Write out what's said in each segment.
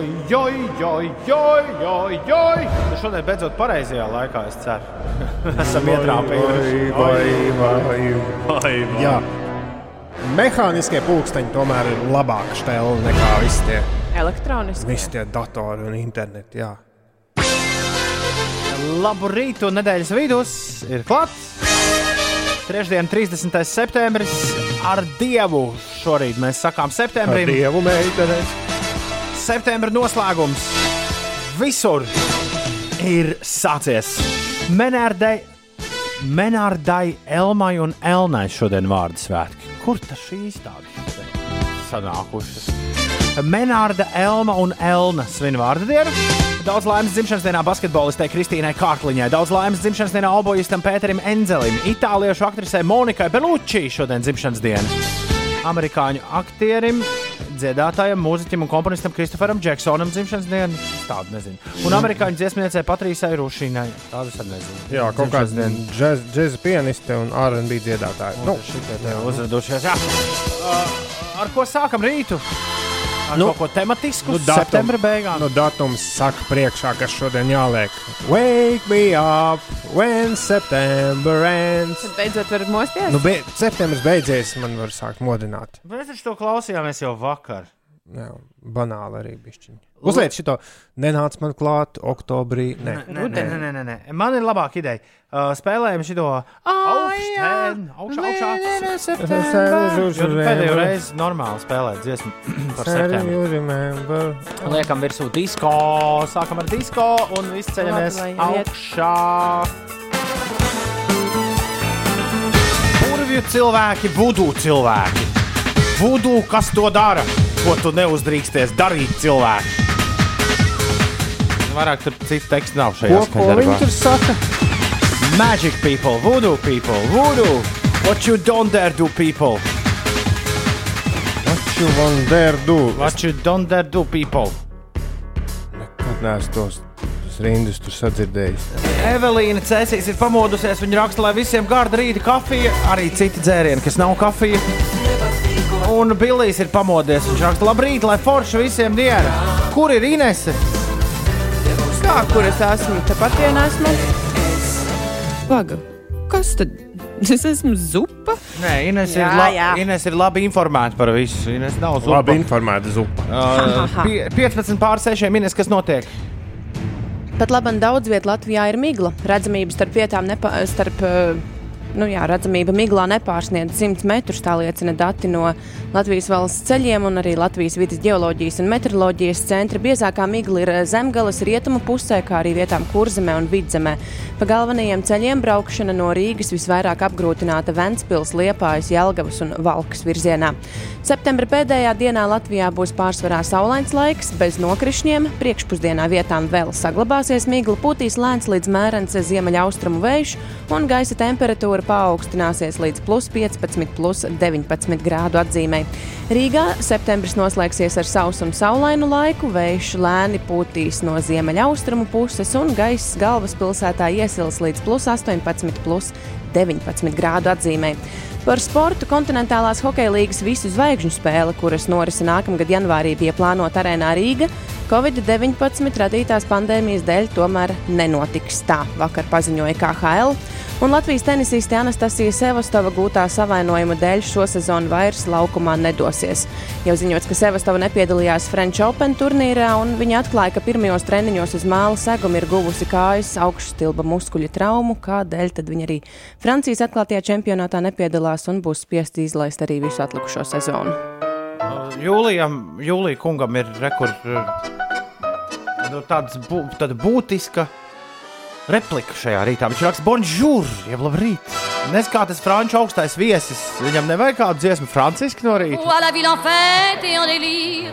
joj, joj, joj, joj, joj, joj. Nu, šodien beidzot pareizajā laikā, es ceru. Esam ietrāpījuši. Vai, vai, vai. Jā. Mehāniskie pulksteņi tomēr ir labāka stēle nekā visi tie, Elektroniski. visi tie datori un interneti. Jā. Labu rītu nedēļas vidus ir klāts. Trešdien, 30. septembris ar Dievu. Šorīt mēs sakām Ar septembrim. dievu meitenes. Septembra noslēgums visur ir sācies. Menārdai, Menārdai, Elmai un Elnai šodien vārdu svētki. Kur tas šīs tādas sanākušas? Menārda, Elma un Elna svin vārdu dienu. Daudz laimes dzimšanas dienā basketbolistei Kristīnai Kārkliņai, daudz laimes dzimšanas dienā oboistam Pēterim Enzelim, itāliešu aktrisei Monikai Belucci šodien dzimšanas diena. Amerikāņu aktierim, dziedātājam, mūziķim un komponistam Kristoferam Džeksonam dzimšanas dienu. Tādu nezinu. Un amerikāņu dziesmniecei Patrīsai Rušīnai. Tādu es nezinu. Jā, kaut kāds džez, džēza pianiste un RB dziedātāji. Nu, šitie te uzradušies. Jā. Uh, ar ko sākam rītu? Nu, kaut ko tematisku. nu, Nu, datum- septembra beigām. nu, datums saka priekšā, kas šodien jāliek. Wake me up when September ends. Tad beidzot varat mosties. Nu, be, septembris beidzies, man var sākt modināt. Mēs taču to klausījāmies jau vakar. Jā, banāli arī bišķiņi. Uzliet šo, nenāc man klāt, oktobrī. Nē, Nē, nē, nē, nē, nē. Man ir labāka ideja. Uh, spēlējam šo augstu. Pēdējo reizi normāli spēlēt dziesmu par septembri. Liekam, virsū disko, sākam ar disko un viss ceļamies Labi, lai iet. augšā. Burvju cilvēki, vudu cilvēki. Vudu, kas to dara, ko tu neuzdrīksties darīt cilvēki. Vairāk tur citu tekstu nav šajā Ko, ko viņi tur saka? Magic people, voodoo people, voodoo. What you don't dare do, people. What you want there do? What you don't dare do, people. Nekad neesmu tos, rindus tur sadzirdējis. Evelīna Cēsīs ir pamodusies. Viņa raksta, lai visiem garda rīta kafija, arī citi dzērieni, kas nav kafija. Un Billijs ir pamodies. Viņš raksta, labrīt, lai forši visiem diena. Kur ir Inese? Kā, kur es esmu? Tepat vien esmu. Paga. Kas tad? Es esmu zupa. Nē, Ines, Jā, ir, la jā. Ines ir labi informēta par visu. Ines nav zupa. Labi informēta zupa. Uh, pie- 15 pār 6 Ines, kas notiek? Pat labi, daudz vietā Latvijā ir migla. Redzamība starp vietām, nepa, starp, eh, nu jā, redzamība miglā nepārsniedz 100 metrus. Tā liecina dati no Latvijas valsts ceļiem un arī Latvijas vidas geoloģijas un meteoroloģijas centra. Biezākā migla ir zemgales rietumu pusē, kā arī vietām kurzemē un vidzemē. Pa galvenajiem ceļiem braukšana no Rīgas visvairāk apgrūtināta Ventspils, Liepājas, Jelgavas un Valkas virzienā. Septembra pēdējā dienā Latvijā būs pārsvarā saulains laiks, bez nokrišņiem. Priekšpusdienā vietām vēl saglabāsies migla, pūtīs lēns līdz mērens ziemeļaustrumu vējš, un gaisa temperatūra paaugstināsies līdz plus 15, plus 19 grādu atzīmē. Rīgā septembris noslēgsies ar sausu un saulainu laiku, vējš lēni pūtīs no ziemeļaustrumu puses, un gaiss galvaspilsētā iesils līdz plus 18, plus 19 grādu atzīmē. Par sportu kontinentālās hokeja līnijas visu zvaigžņu spēle, kuras norisa nākamgad janvārī, bija plānota arēnā Rīga. Covid-19 radītās pandēmijas dēļ tomēr nenotiks tā, vakar paziņoja KHL. Un Latvijas tenisiste Anastasija Sevastova gūtā savainojuma dēļ šo sezonu vairs laukumā nedosies. Jau ziņots, ka Sevastova nepiedalījās French Open turnīrā, un viņa atklāja, ka pirmajos treniņos uz māla segumu ir guvusi kājas augšstilba muskuļu traumu, kādēļ tad viņa arī Francijas atklātajā čempionātā nepiedalās un būs spiest izlaist arī visu atlikušo sezonu. Jūlijam, Jūlijam kungam ir rekord, nu, tāds bū, tāda būtiska replika šajā rītā. Viņš raksta, bonjour, jeb labrīt. Nezinu, kā tas franču augstais viesis. Viņam nevajag kādu dziesmu franciski no rīta. à la ville en fête et en délire.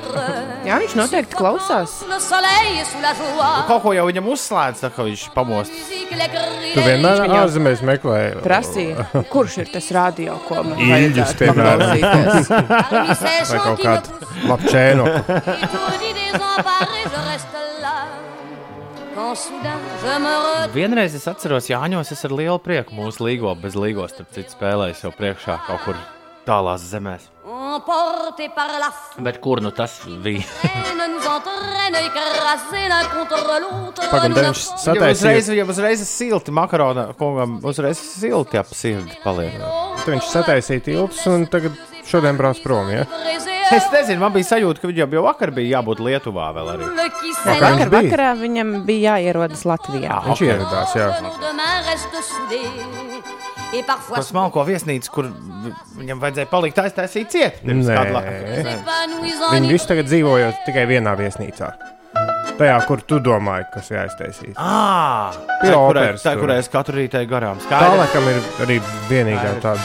Jā, viņš noteikti klausās. Joie. Kaut ko jau viņam uzslēdz, tā kā viņš pamost. Musique, les cris, Tu vienmēr Viņam- ārzemēs meklēji. Prasīja, kurš ir tas radio, ko man Ilģis, vajadzētu piemēram. paklausīties. Parmi ces Vai kaut kādu labčēnu. Vienreiz es atceros, Jāņos, es ar lielu prieku mūsu līgo, bez līgos, starp citu, spēlēju jau priekšā kaut kur tālās zemēs. Bet kur nu tas bija? Pagaidām viņš sataisīja. viņam uzreiz ir silti makarona, kungam uzreiz silti ap sirdi paliek. Tad viņš sataisīja tiltus un tagad šodien brauc prom. Ja? Es nezinu, man bija sajūta, ka viņam jau vakar bija jābūt Lietuvā vēl arī. Qui Vakar Vakar vakarā viņam bija jāierodas Latvijā. Ah, Viņš ok. ieradās, jā. Tas smalko viesnīcu, kur vi- viņam vajadzēja palikt aiztaisīt ciet. Viņi visi tagad dzīvojot tikai vienā viesnīcā. Tajā, kur tu domāji, kas jāiztaisīs. Ah, tā, kurai, tā, kurai es katru rītu eju garām. Tā Skaidrs. laikam ir arī vienīgā tāda.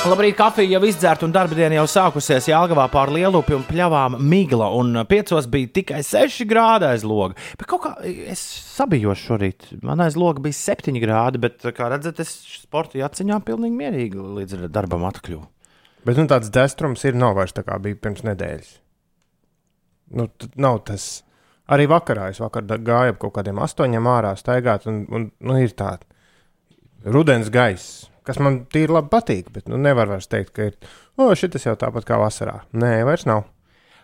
Labrīt, kafija jau izdzērta un darba diena jau sākusies. Jālgavā pār lielupi un pļavām migla, un piecos bija tikai 6 grādi aiz loga. Bet kaut kā es sabijos šorīt. Man aiz loga bija 7 grādi, bet, kā redzat, es sporta jāciņā pilnīgi mierīgi līdz darbam atkļuvu. Bet nu, tāds destrums ir nav vairs tā kā bija pirms nedēļas. Nu, nav tas. Arī vakarā es vakar gāju ap kaut kādiem astoņiem ārā staigāt, un, un nu, ir tāds rudens gaiss, kas man tīri labi patīk. Bet nu, nevar vairs teikt, ka ir, oh, šis jau tāpat kā vasarā. Nē, vairs nav.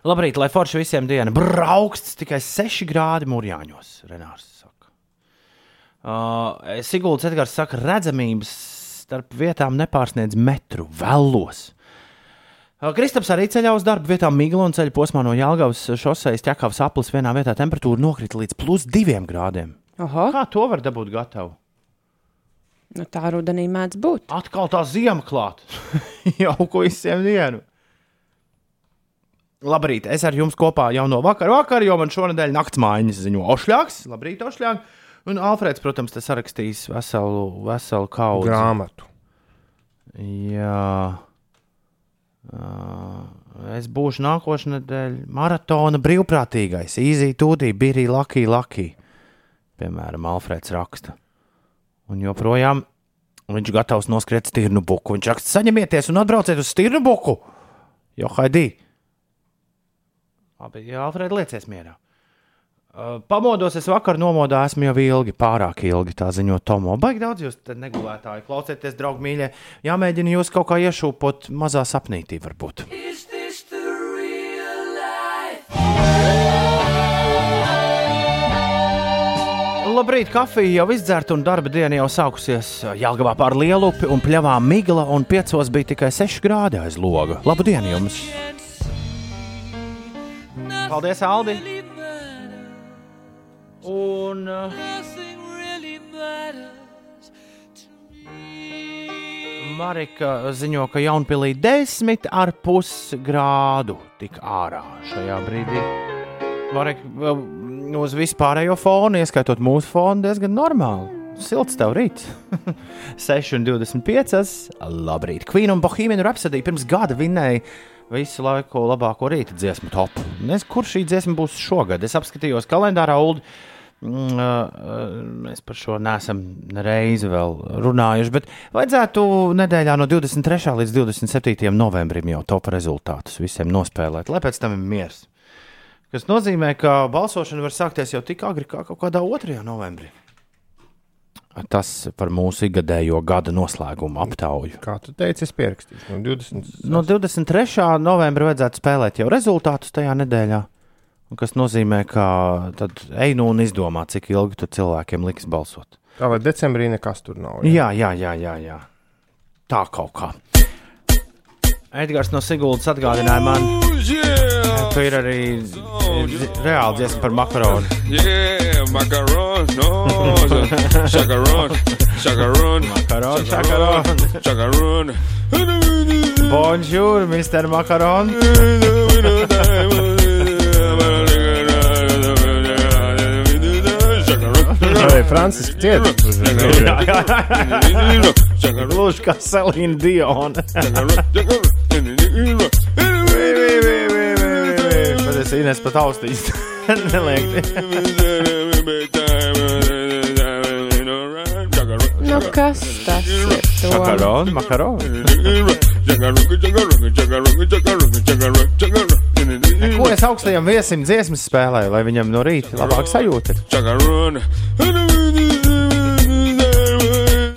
Labrīt, lai forši visiem diena. Brauksts tikai 6 grādi mūrjāņos, Renārs saka. Uh, Sigulds Edgars saka, redzamības starp vietām nepārsniedz metru vēlos. Uh, Kristaps arī ceļā uz darbu vietām Migla un ceļa posmā no Jālgavas šoseis ķekavas aplis vienā vietā temperatūra nokrita līdz plus 2 grādiem. Oho, Kā to var dabūt gatavu? Nu tā rudenī mēdz būt. Atkal tā ziema klāt. Jauku visiem dienu. Labrīt, es ar jums kopā jau no vakara, vakar, jo man šonadēļ naktas mājiņas ziņo Ošļāks. Labrīt, Ošļāk. Un Alfrēds, protams, te sarakstīs veselu, veselu kaudzi. Grāmatu. Jā. Es būšu nākošais nedēļa maratona brīvprātīgais. Īzī, tūdī, bija arī Lucky, Lucky. Piemēram, Alfrēds raksta. Un joprojām viņš gatavs noskriet stirnu buku. Viņš raksta, saņemieties un atbrauciet uz stirnu buku. Jo, Haidī. Labi, jā, Alfrēd, liecies mierā. Uh, pamodos es vakar nomodā, esmu jau ilgi, pārāk ilgi. Tā ziņo Tomo. Baigi daudz jūs negulētāji. Klausieties, draugi, mīļie. Jāmēģina jūs kaut kā iešūpot mazā sapnītī, varbūt. Labrīt, kafija jau izdzerta un darba diena jau sākusies. Jālgavā pār lielupi un pļavām migla, un piecos bija tikai 6 grādi aiz loga. Labu dienu jums! Paldies, Aldi! Un uh, Marika ziņo, ka Jaunpilī 10,5 grādu tik ārā šajā brīdī. Marika uz vispārējo fonu, ieskaitot mūsu fonu, diezgan normāli. Silts tev rīts. 6,25. Labrīt. Queen un Bohemian Rhapsody pirms gada vinnēja visu laiku labāko rīta dziesmu topu. Nezinu, kur šī dziesma būs šogad. Es apskatījos kalendārā, Ulu. Mm, Mēs par šo neesam reizi vēl runājuši, bet vajadzētu nedēļā no 23. līdz 27. novembrim jau top rezultātus visiem nospēlēt, lai pēc tam ir miers. Tas nozīmē, ka balsošana var sākties jau tik agri kā kaut kādā 2. novembrī. Tas par mūsu ikgadējo gada noslēgumu aptauju. Kā tu teici, es pierakstīšu. No 20. No 23. novembra vajadzētu spēlēt jau rezultātus tajā nedēļā. un Kas nozīmē, ka tad ej nu un izdomā, cik ilgi tu cilvēkiem liks balsot. Tā lai decembrī nekas tur nav. Jā, jā, jā, jā. jā. Tā kaut kā. Edgars no Siguldas atgādināja man, ka ir arī dzi- reāli dziesma par makaronu. Yeah, macaron, no, chacaron, chacaron, Makaronu, šakaron. chacaron. Bonjour, Mr. Makaron! Arī Francis cieta. Gluži kā Selīna Diona. Patiesi, Ines pat austiņas neliek. Nu, kas tas ir? To? Makaron, makaron. Ko es augstajam viesim dziesmas spēlēju, lai viņam no rīta labāk sajūta?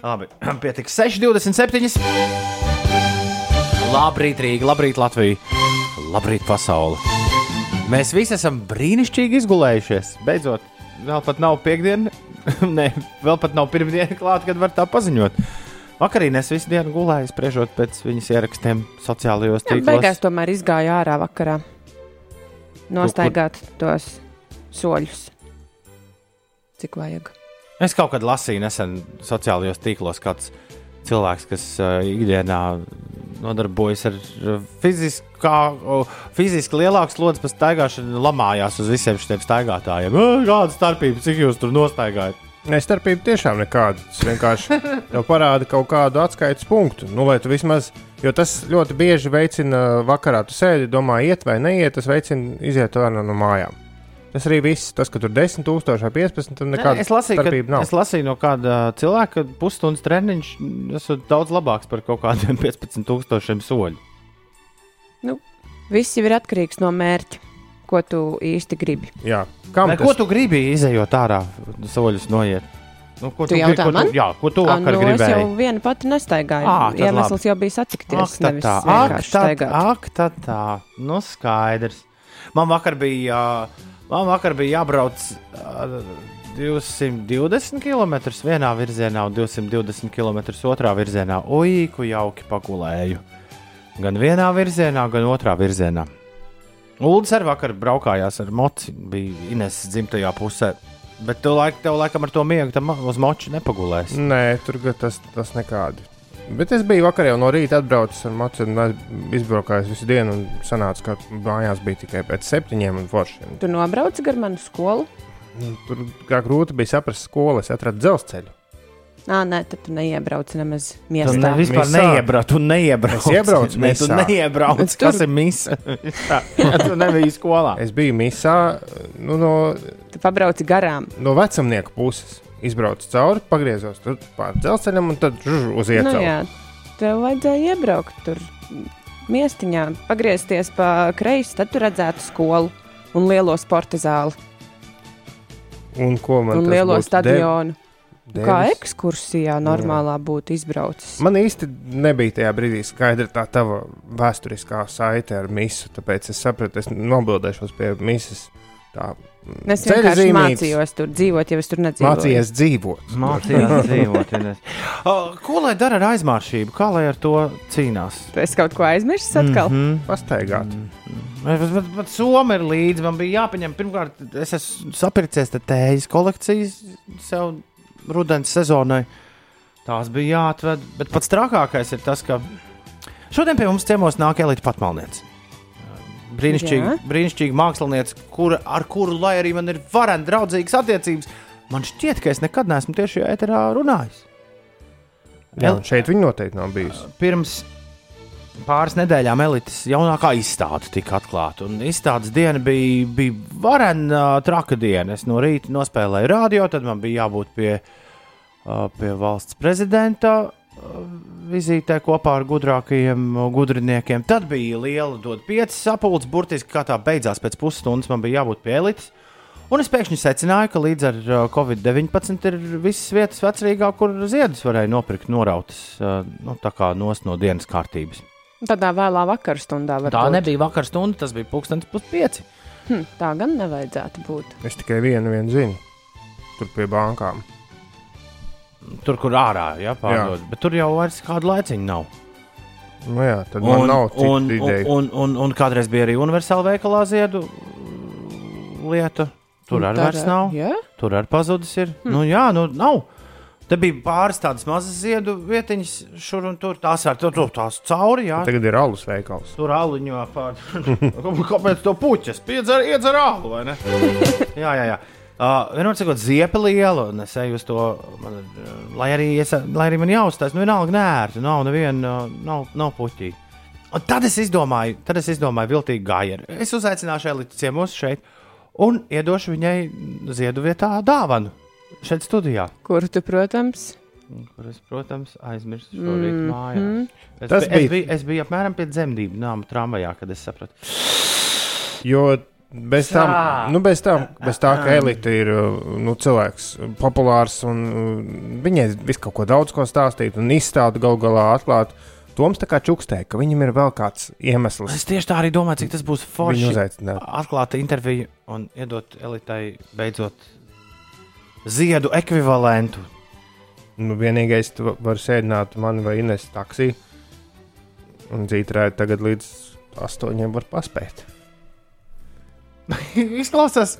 Labi, pietiks 6,27. Labrīt, Rīga, labrīt, Latvija, labrīt, pasaule. Mēs visi esam brīnišķīgi izgulējušies. Beidzot, vēl pat nav piekdiena, ne, vēl pat nav pirmdiena klāta, kad var tā paziņot. Vakarī es visu dienu gulēju, spriežot pēc viņas ierakstiem sociālajos Jā, tīklos. beigās tomēr izgāja ārā vakarā. Nostaigāt tos soļus. Cik vajag? Es kaut kad lasīju nesen sociālajos tīklos, kāds cilvēks, kas uh, ikdienā nodarbojas ar uh, fiziskā, uh, fiziski lielāku slodzi par staigāšanu, lamājās uz visiem šiem staigātājiem. "Ā, Kāda starpība, cik jūs tur nostaigājat? Nē, starpība tiešām nekāda. Tas vienkārši parāda kaut kādu atskaites punktu. Nu, lai tu vismaz, jo tas ļoti bieži veicina vakarā, tu sēdi, domā, iet vai neiet, tas veicina iziet no mājām. Tas arī viss, tas, ka tur 10, 000 vai 15, tad nekāda es, lasīju, starpība ka, nav. es lasīju no kāda cilvēka, ka pusstundas treniņš ir daudz labāks par kaut kādiem 15,000 soļu. Viss jau ir atkarīgs no mērķa, ko tu īsti gribi. Jā, kam Vai, tas ko tu gribi izējot ārā, soļus noiet? Nu, ko Tu gribi- jautā ko tu, man? jā, ko tu vakar nu, es gribēji? jau viena pati nestaigāju. Tad Iemesls jau bija satikties, Ak, nevis tā, ak, tad, staigāt. ak, tad tā, nu skaidrs. Man vakar bija, ā, man vakar bija jābrauc ā, 220 km vienā virzienā un 220 km otrā virzienā. Ui, ku jauki pagulēju. Gan vienā virzienā, gan otrā virzienā. Uldis arī vakar braukājās ar moci, bija Ines dzimtajā pusē. Bet tu laik, tev laikam ar to miegu tam uz moču nepagulēsi. Nē, tur tas, tas nekādi. Bet es biju vakar jau no rīta atbraucis ar macu un izbraukājis visu dienu. Un sanāca, ka mājās bija tikai pēc septiņiem un foršiem. Tu nobrauci gar manu skolu? Nu, Tur kā grūti bija saprast skolu, es atradu dzelzceļu. Nē, nē, tad tu neiebrauci nemaz Tu miestā. ne, vispār Misā. neiebrauc, tu neiebrauc. Es iebraucu ne, tu neiebrauc. Es tur- Kas ir misa? Jā, tu nebiji skolā. Es biju misā nu, no, Tu pabrauci garām. no vecumnieka puses. Izbraucu cauri, pagriezos pāri dzelzceļam un tad žuž, uz Nu, ieceļu. jā, tev vajadzēja iebraukt tur miestiņā, pagriezties pa kreisi, tad tu redzētu skolu un lielo sporta zāli un ko man un lielo stadionu. dev- Kā devis? ekskursijā normālā būtu izbraucis. Man īsti nebija tajā brīdī skaidra tā tava vēsturiskā saite ar misu, tāpēc es sapratu, es nobildēšos pie misas. Tā, Es vienkārši zīmītes. mācījos tur dzīvot, ja es tur nedzīvoju. Mācījies dzīvot. Mācījās dzīvot. O, Ko lai dara ar aizmāršību? Kā lai ar to cīnās? Tu esi kaut ko aizmirsis atkal. Mm -hmm. Pastaigāt. Bet, bet, bet Somija ir līdzi. Man bija jāpaņem, pirmkārt, es esmu sapircies tējas kolekcijas sev rudens sezonai. Tās bija jāatved. Bet pats trakākais ir tas, ka šodien pie mums ciemos nāk Elīte Patmalniece. Brīnišķīga, brīnišķīga mākslinieca, kur, ar kuru, lai arī man ir vareni draudzīgas attiecības, man šķiet, ka es nekad neesmu tieši ēterā runājis. Jā, un šeit viņi noteikti nav bijusi. pirms pāris nedēļām elites jaunākā izstāde tika atklāta. Un izstādes diena bija, bija varena, traka diena. Es no rīta nospēlēju radio, tad man bija jābūt pie, ā, pie valsts prezidenta vizītē kopā ar gudrākajiem gudriniekiem. Tad bija liela dod pieci sapulces, burtiski kā tā beidzās pēc pusstundas, man bija jābūt pie elites. Un es pēkšņi secināju, ka līdz ar ā, Covid-19 ir visas vietas vecrīgā, kur ziedus varēja nopirkt norautas nu, tā kā nost no dienas kārtības. Tādā vēlā vakarā stundā var Tā būt. nebija vakar stunda, tas bija pūkstens puspieci. Hm, tā gan nevajadzētu būt. Es tikai vienu, vienu zinu. Tur pie bankām. Tur, kur ārā ja, pārdod. Bet tur jau vairs kādu laiciņu nav. Nu, jā, tad man nav un, un, ideju. un, un, un kādreiz bija arī universāla veikalā ziedu lieta. Tur Un arī vairs nav. Jā, Tur arī pazudis. Ir. Hmm. Nu, jā, nu nav. Te bija pāris tādas mazas ziedu vietiņas, šur un tur. Tās ar to tās cauri. Jā. Tagad ir alus veikals. Tur aluņo pār. Kāpēc to puķis? Piedzer, iedzer alu, vai ne? jā, jā, jā. Uh, vienmēr sakot, ziepa liela, un es eju uz to, man, lai, arī es, lai arī man jāuzstājas, nu vienalga nērti, nav neviena, nav, nav puķī. Un tad es izdomāju, tad es izdomāju viltīgu gājienu. Es uzaicināšu Elitu ciemos šeit un iedošu viņai ziedu vietā dāvanu šeit studijā. kur tu, protams, Kur es, protams, aizmirsu šorīt mm Mhm. -hmm. mājās. Es, Tas bi- es, bija- biju, es biju apmēram pie dzemdību nāma tramvajā, kad es sapratu. Jo bez tam, Tā. nu, bez tam, bez tā ka elite ir nu, cilvēks populārs un uh, viņai visu kaut ko daudz ko stāstīt un izstādi gal galā atklāt. Toms tā kā čukstēja, ka viņam ir vēl kāds iemesls. Es tieši tā arī domāju, cik tas būs forši. uzaicināt. Atklāta intervija un iedot elitai beidzot ziedu ekvivalentu. Nu, vienīgais, tu vari sēdināt mani vai Ines taksī. Un dzītrēt tagad līdz astoņiem var paspēt. Izklausās,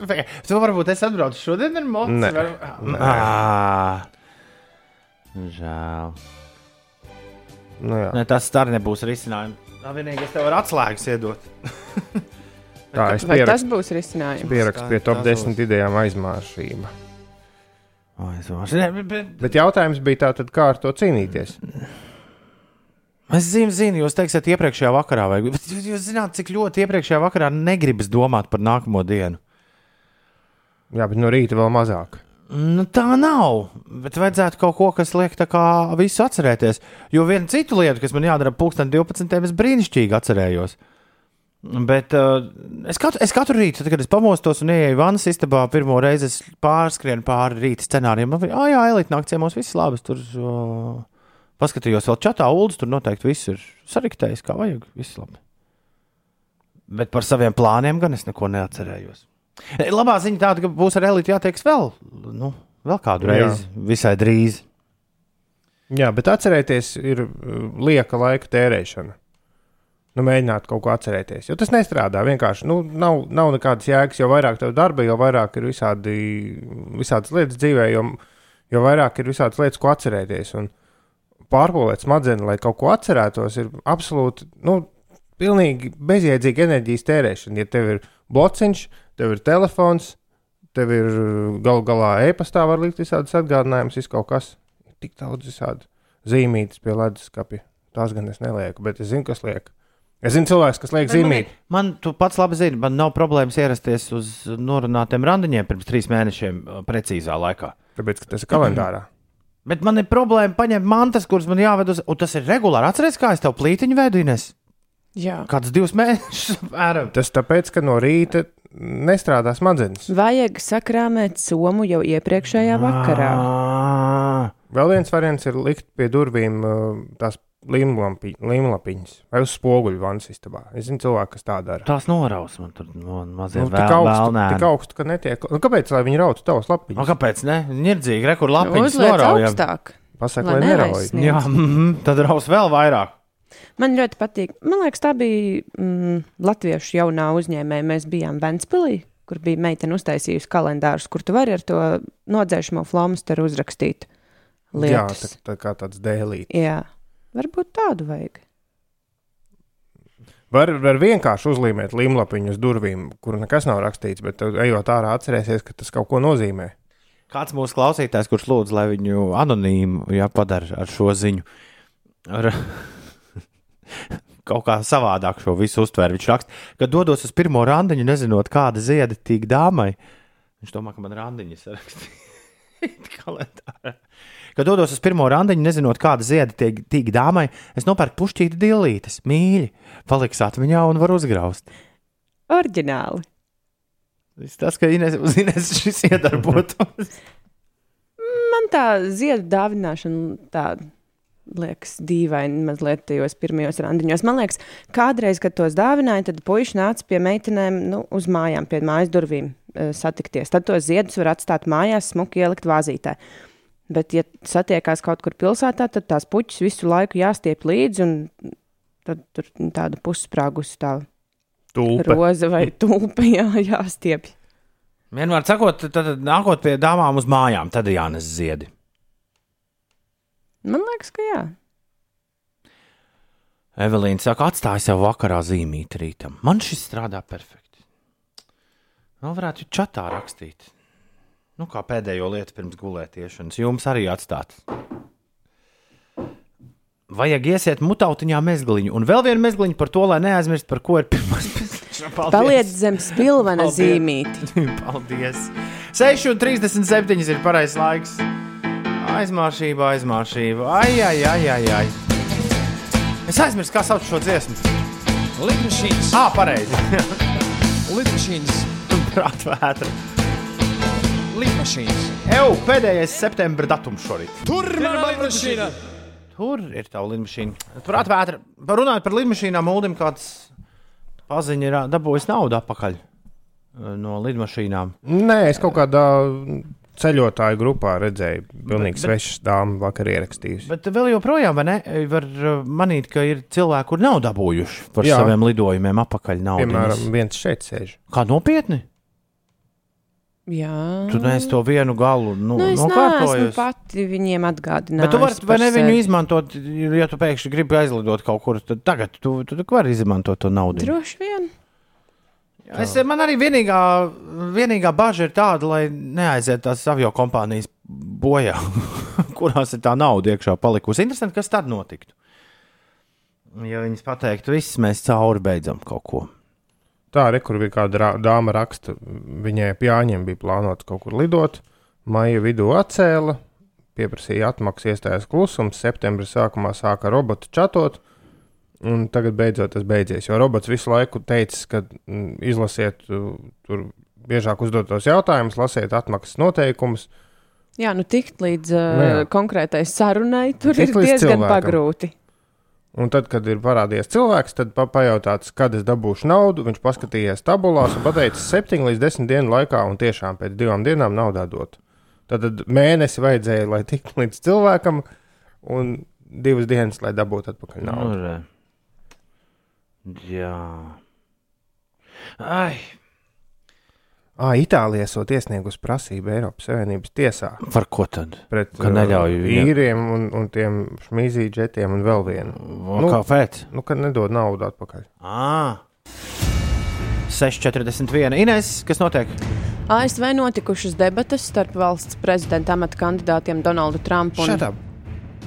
tu varbūt es atbraucu šodien ar mocu. Nē. Var... Nē. Ah, žēl. Nu, jā. Ne, tas arī nebūs risinājums. Tā vienīgi es tev varu atslēgas iedot. Tā es Vai tas pierakstu, būs risinājums? pierakstu pie Tā- top tas 10 idejām aizmāršība. Ne, bet, Bet jautājums bija tātad, kā ar to cīnīties? Es zinu, zinu, jūs teiksiet, iepriekšējā vakarā, vai jūs zināt, cik ļoti iepriekšējā vakarā negribas domāt par nākamo dienu. Jā, bet no rīta vēl mazāk. Nu, tā nav. Bet vajadzētu kaut ko, kas liek tā kā visu atcerēties. Jo viena cita lieta, kas man jādara pulksten 12. es brīnišķīgi atcerējos. Bet uh, es, katru, es katru rītu, tad, kad es pamostos un ieeju vannas istabā, pirmo reizi es pārskrienu pāri rīta scenārijiem. Man bija, ah, jā, elite nakts ciemos, viss labi. Tur uh, paskatījos vēl čatā, ULDS, tur noteikti viss ir sariktējis, kā vajag. Viss labi. Bet par saviem plāniem gan es neko neatcerējos. E, Labā ziņa tāda, ka būs ar elitu jātieks vēl, nu, vēl kādu Jā. reizi, visai drīz. Jā, bet atcerēties ir uh, lieka laika tērēšana. Nu, mēģināt kaut ko atcerēties. Jo tas nestrādā. Vienkārši nu, nav, nav nekādas jēgas. Jo vairāk tev darba, jo vairāk ir visādi, visādas lietas dzīvē, jo, jo vairāk ir visādas lietas, ko atcerēties. Un pārpūlēt smadzenes, lai kaut ko atcerētos, ir absolūti nu, pilnīgi bezjēdzīga enerģijas tērēšana. Ja tev ir blociņš, tev ir telefons, tev ir galu galā e-pastā, var likt visādas atgādinājumus, viss kaut kas. Tik daudz visādi zīmītas pie leduskapja. Tās gan es nelieku, bet es zinu, kas liek. Es zinu, cilvēks, kas liek zīmīt. Man, tu pats labi zini, man nav problēmas ierasties uz norunātiem randiņiem pirms trīs mēnešiem, uh, precīzā laikā. Tāpēc, ka tas ir kalendārā. Bet man ir problēma paņemt mantas, kuras man jāved uz, un tas ir regulāri. Atceries, kā es tev plītiņu vedu, Ines? Jā. Kāds divus mēnešus apmēram. Tas tāpēc, ka no rīta nestrādā smadzenes. Vajag sakrāmēt somu jau iepriekšējā vakarā. Vēl viens variants ir likt pie durvīm tās līmlapiņas vai uz spoguļu vannas istabā. Es zinu, cilvēki, kas tā dara. Tās noraus man tur no mazie Nu, nu, tik, augstu, vēlnēni. tik augstu, ka netiek. Nu, kāpēc lai viņi rautu tavus O, lapiņus? kāpēc ne? Nirdzīgi, rekur lapiņas Uzliec noraujam. augstāk. Pasaka, lai lai nerauj. Jā, mm -hmm, tad raus vēl vairāk. Man ļoti patīk. Man liekas, tā bija mm, Latviešu jaunā uzņēmēja. Mēs bijām Ventspīlī, kur bija meitene uztaisījusi kalendārus, kur tu vari ar to nodzēšamo flomasteru uzrakstīt Jā, lietas. tā, tā kā tāds dēlīts. Jā, varbūt tādu vajag. Var, var vienkārši uzlīmēt līmlapiņu uz durvīm, kur nekas nav rakstīts, bet ejot ārā, atcerēsies, ka tas kaut ko nozīmē. Kāds mūsu klausītājs, kurš lūdz, lai viņu anonīmu jā, padara ar šo ziņu, ar kaut kā savādāk šo visu uztver. Viņš raksta, ka dodos uz pirmo randiņu, nezinot, kāda zieda tīk dāmai. Viņš domā, ka man randiņa sarakstīja kalendārā. Kad dodos uz pirmo randiņu, nezinot, kāda zieda tiek tīk dāmai, es nopērku pušķīti dillītes, mīļi, paliks atmiņā un var uzgraust. Orģināli. Tas, ka Ines, uz Ines šis iedarbotos. Man tā ziedu dāvināšana tā liekas dīvaini mazliet tajos pirmajos randiņos. Man liekas, kādreiz, kad tos dāvināja, tad puiši nāca pie meitenēm nu, uz mājām, pie mājas durvīm eh, satikties. Tad tos ziedus var atstāt mājās, smuki ielikt vāzītē. Bet, ja satiekās kaut kur pilsētā, tad tās puķis visu laiku jāstiep līdzi, un tad tur tāda pussprāgusi tā Tulpe. roza vai tulpe jā, jāstiep. Vienmēr sakot, tad, tad nākot pie dāmām uz mājām, tad ir jānes ziedi. Man liekas, ka jā. Evelīna saka, atstāj sev vakarā zīmīt rītam. Man šis strādā perfekti. Vēl varētu čatā rakstīt. Nu, kā pēdējo lietu pirms gulētiešanas, jums arī atstāt. Vajag iesiet mutautiņā mezgliņu, un vēl vienu mezgliņu par to, lai neaizmirst, par ko ir pirmais mezgliņš. Paliec zem spilvena Paldies. zīmīti. Paldies! 6,37 ir pareizais laiks. Aizmāršība, aizmāršība. Ai, ai, ai, ai, ai. Es aizmirsu, kā sauc šo dziesmu. Lidmašīnas, Ah, pareizi. lidmašīnas, Prātvētra. Lidmašīnas. Eju, pēdējais septembra datums šorīt. Tur ir mana lidmašīna! Kur ir tā lidmašīna? Turpat vētra. Parunājot par lidmašīnām, Uldim kāds paziņa ir dabūjis naudu atpakaļ no lidmašīnām. Nē, es kaut kādā ceļotāju grupā redzēju, pilnīgi svešas dāmas vakar ierakstījusi. Bet vēl joprojām, vai ne? Var manīt, ka ir cilvēki, kur nav dabūjuši par. Jā. saviem lidojumiem apakaļ naudu. Piemēram, viens šeit sēž. Kā nopietni? Jā, Tu neesi to vienu galu nu, nu, es neesmu nokārtojis. pati viņiem atgādinājis. Bet tu vari vai ne viņu sevi. izmantot, ja tu pēkšņi gribi aizlidot kaut kur, tad tagad tu, tu, tu vari izmantot to naudu. Droši vien. Es, man arī vienīgā, vienīgā bažas ir tāda, lai neaiziet tās avio kompānijas bojā, kurās ir tā nauda iekšā palikusi. Interesanti, kas tad notiktu. Ja viņas pateiktu, viss mēs cauri beidzam kaut ko. Tā arī, kur bija kāda dāma raksta, viņai ap Jāņiem bija plānots kaut kur lidot. Maija vidū atcēla, pieprasīja atmaksu, iestājās klusums. Septembrī sākumā sāka robotu čatot, un tagad beidzot tas beidzies. Jo robots visu laiku teica, ka mm, izlasiet tur biežāk uzdotos jautājumus, lasiet atmaksas noteikumus. Jā, nu tikt līdz uh, konkrētai sarunai, tur ir diezgan cilvēkam. pagrūti. Un tad, kad ir parādījies cilvēks, tad pa pajautāts, kad es dabūšu naudu. Viņš paskatījās tabulās un pateica, 7 līdz 10 dienu laikā, un tiešām pēc divām dienām naudā dot. Tad tad mēnesi vajadzēja, lai tiktu līdz cilvēkam, un divas dienas, lai dabūtu atpakaļ naudu. Nu, re. Jā. Ai, Ah, Itālija esot iesniegusi prasību Eiropas Savienības tiesā par ko tad? pret Ka neļauj viņam- īriem un, un tiem šmīzīdžetiem un vēl vienu. Nu, Nu. Kāpēc? Nu, kad nedod naudu atpakaļ. Ah. 6,41. Ines, kas notiek? ASV notikušas debatas starp valsts prezidenta amata kandidātiem Donaldu Trumpu un Šādā.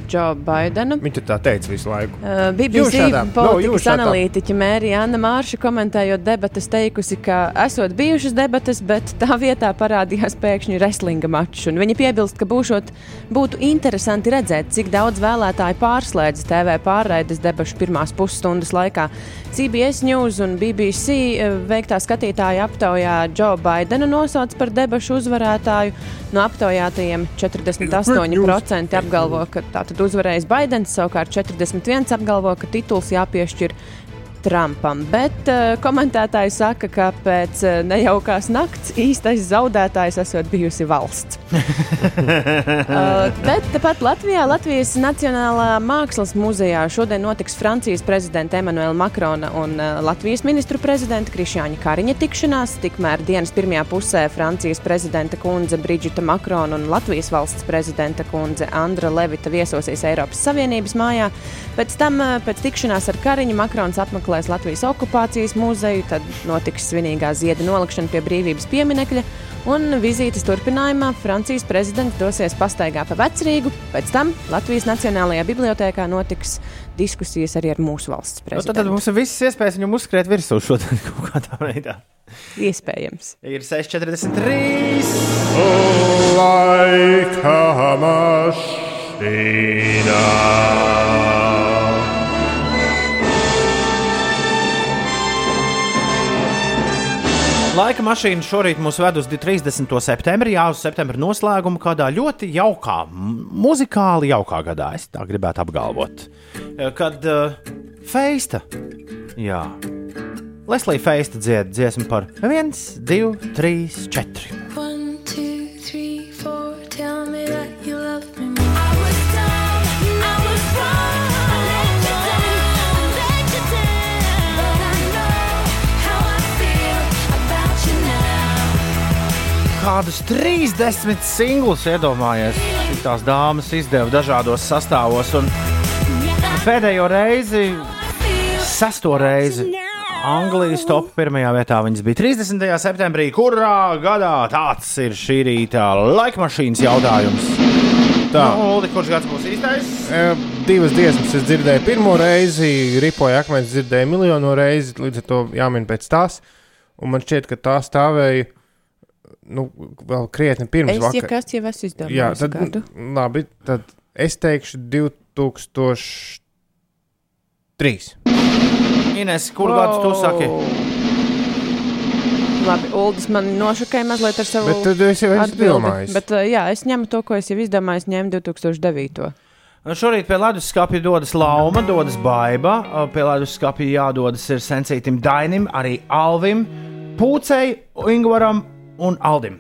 Džo Baidenu. Viņš tā teica visu laiku. Uh, BBC. No, politikas shut up. analītiķe Mērija Anna Mārša komentējot debatas teikusi, ka esot bijušas debatas, bet tā vietā parādījās pēkšņi wrestlinga mačs. Un Viņa piebilst, ka būšot, būtu interesanti redzēt, cik daudz vēlētāju pārslēdz TV pārraides debašu pirmās pusstundas laikā. CBS News un BBC eh, veiktā skatītāja aptaujā Džo Baidenu nosauc par debašu uzvarētāju. No aptaujātajiem 48% apgalvo, ka tātad uzvarējis Baidens, savukārt 41% apgalvo, ka tituls jāpiešķir Trumpam. Bet uh, komentētāji saka, ka pēc uh, nejaukās nakts īstais zaudētājs esot bijusi valsts. uh, bet tepat Latvijā, Latvijas Nacionālā mākslas muzejā šodien notiks Francijas prezidenta Emanuela Makrona un uh, Latvijas ministru prezidenta Krišjāņa Kariņa tikšanās. Tikmēr dienas pirmajā pusē Francijas prezidenta kundze Brigita Makrona un Latvijas valsts prezidenta kundze Andra Levita viesosies Eiropas Savienības mājā. Pēc tam, uh, pēc tikšanās ar Kariņu, Makrons apmeklēs Latvijas okupācijas muzeju, tad notiks svinīgā zieda nolikšana pie brīvības pieminekļa. Un vizītes turpinājumā Francijas prezidents dosies pastaigā pa vecrīgu. Pēc tam Latvijas Nacionālajā bibliotēkā notiks diskusijas arī ar mūsu valsts Nu, tad, tad prezidentu. mums ir visas iespējas viņam uzskriet virsū šodien kaut kādā veidā. Iespējams. Ir 6,43. Laika mašīnā. Laika mašīna šorīt mūs ved uz 30. septembrī, jā, uz septembra noslēgumu, kādā ļoti jaukā, muzikāli jaukā gadā, es tā gribētu apgalvot. Eh, Kad uh, Feista, jā, Leslija Feista dzied dziesmu par 1, 2, 3, 4. Kādus 30 singlus iedomājies, šīs dāmas izdeva dažādos sastāvos, un pēdējo reizi, sesto reizi. Anglijas top pirmajā vietā viņas bija 30. septembrī. Kurā gadā tāds ir šī rīta laikmašīnas jautājums? Tā, Uldi, kurš gads būs īstais? E, Divas dziesmas es dzirdēju pirmo reizi, ripoja akmens dzirdēju miljonu reizi, līdz ar to jāmin pēc tās. Un man šķiet, ka tā stāvēja nu, vēl krietni pirms Es, ja vakar. kas jau esmu izdomājis, Jā, tad, gadu. labi, tad es teikšu 2003. Ines, kur gads tu saki? Labi, Uldis man nošokēja mazliet ar savu Bet tad es jau domājis. Bet, uh, jā, es ņemu to, ko es jau izdomāju. Es ņēmu 2009. Un Šorīt pie leduskapja dodas Lauma, dodas Baiba. uh, Pie leduskapja jādodas ir Sensītam Dainim, arī Alvim, Pūcei, Ingvaram un Aldim.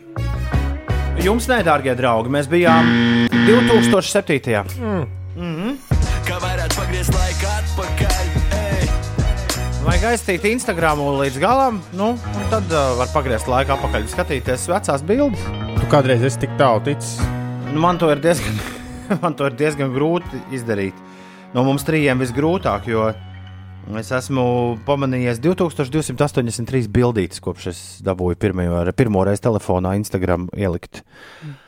Jums, nedārgie draugi, mēs bijām 2007. Kā varētu pagriezt laiku atpakaļ? Ej. Vajag aizstīt Instagram līdz galam, nu, un tad uh, var pagriezt laiku atpakaļ, skatīties vecās bildes. Tu kādreiz esi tik tālu ticis. Nu, man, to diezgan, man to ir diezgan grūti izdarīt. No mums trījiem visgrūtāk, jo es esmu pamanījies 2283 bildītas, kopš es dabūju pirmajo, pirmo reizi telefonā Instagram ielikt.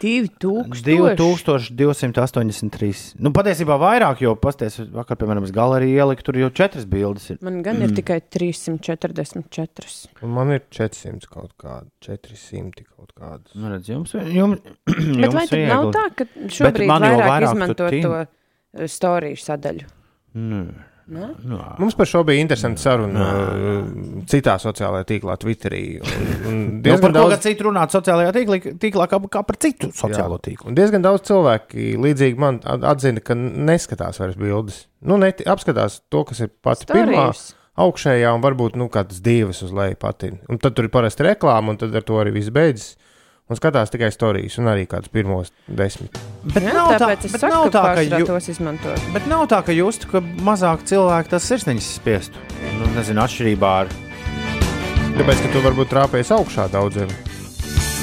2000. 2283. Nu, patiesībā vairāk, jo pasties, vakar, piemēram, es galeriju ieliku, tur jau četras bildes ir. Man gan mm. ir tikai 344. Un man ir 400 kaut kāda, 400 kaut kāda. Nu, redz, jums, jums, Bet jums vai tad nav tā, ka šobrīd vairāk, vairāk izmanto to uh, storiju sadaļu? Nu, Ne? nu, Mums par šo bija interesanti saruna citā sociālajā tīklā, Twitterī. Un, un Nu, par diezgan ko daudz, citu runāt sociālajā tīklā, tīklā kā, kā par citu sociālo tīklu. un diezgan daudz cilvēki līdzīgi man at- atzina, ka neskatās vairs bildes. Nu, ne, apskatās to, kas ir pats pirmā. Storijas. Augšējā un varbūt nu, kādas divas uz leju pati. Un tad tur ir parasti reklāma, un tad ar to arī viss beidzas. Un skatās tikai stāstus, un arī kādus pirmos desmit. Bet Jā, nav tā, bet saku, nav tā, ka pārsvarā jū, tos izmantot. bet nav tā, ka justu, ka mazāk cilvēki tas sirsniņas spiestu. Nu, nezinu, atšķirībā ar. Tāpēc, ka tu varbūt trāpējies augšā daudziem.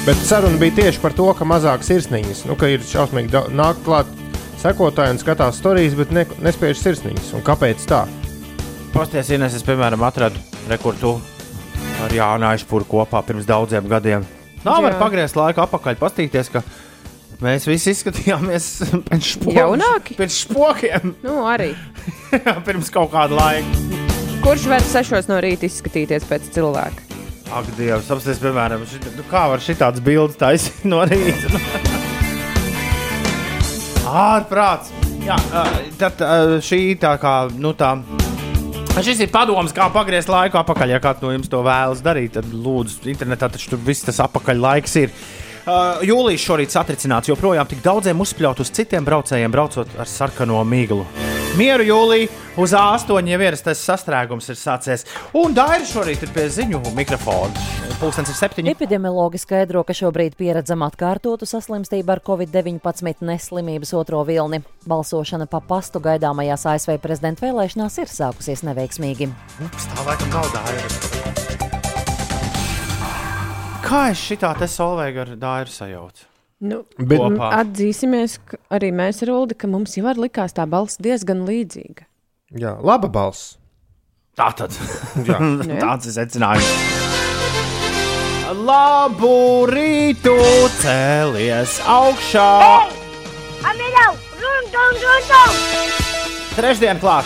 Bet saruna bija tieši par to, ka mazāk sirsniņas, nu, ka ir šausmīgi da- nāk klāt sekotāji un skatās stāstus, bet ne, nespēj sirsniņas. Un kāpēc tā? Pasties, Ines, es, piemēram, atradu rekordu ar Jānu Aišpūru kopā pirms daudziem gadiem. Nav var pagriezt laiku atpakaļ, pastīties, ka mēs visi izskatījāmies pēc spokiem. Jaunāki? Pēc spokiem Nu, arī. pirms kaut kāda laika. Kurš var sešos no rīta izskatīties pēc cilvēka? Ak, Dievs, apstāties, piemēram, šit, nu, kā var šitādas bildes taisīt no rīta. Ārprāts. Jā, tad šī tā kā, nu tā. Šis ir padoms, kā pagriezt laiku atpakaļ. Ja kāds no jums to vēlas darīt, tad lūdzu, internetā taču tur viss tas atpakaļ laiks ir. Uh, Jūlijas šorīt satricināts, joprojām tik daudziem uzspļaut uz citiem braucējiem, braucot ar sarkano miglu. Mieru jūlijā uz A8 jau ierastais sastrēgums ir sācies, un Daira šorīt ir pie ziņu mikrofona. Pūkstens ir septiņi. Epidemiologi skaidro, ka šobrīd pieredzam atkārtotu saslimstību ar covid-19 neslimības otro vilni. Balsošana pa pastu gaidāmajās ASV prezidenta vēlēšanās ir sākusies neveiksmīgi. Ups, tā laikam nav Daira. Kā es šitā te solveigu ar Dairu sajaucu? Nu, Bet- Kopā. atzīsimies, ka arī mēs ar Ulu, ka mums jau likās tā balss diezgan līdzīga. Jā, laba balss. Tā tad. Jā. Tāds ir secinājums. Labu rītu cēlies augšā. Amilau, run, run, run, run! Trešdien klāt,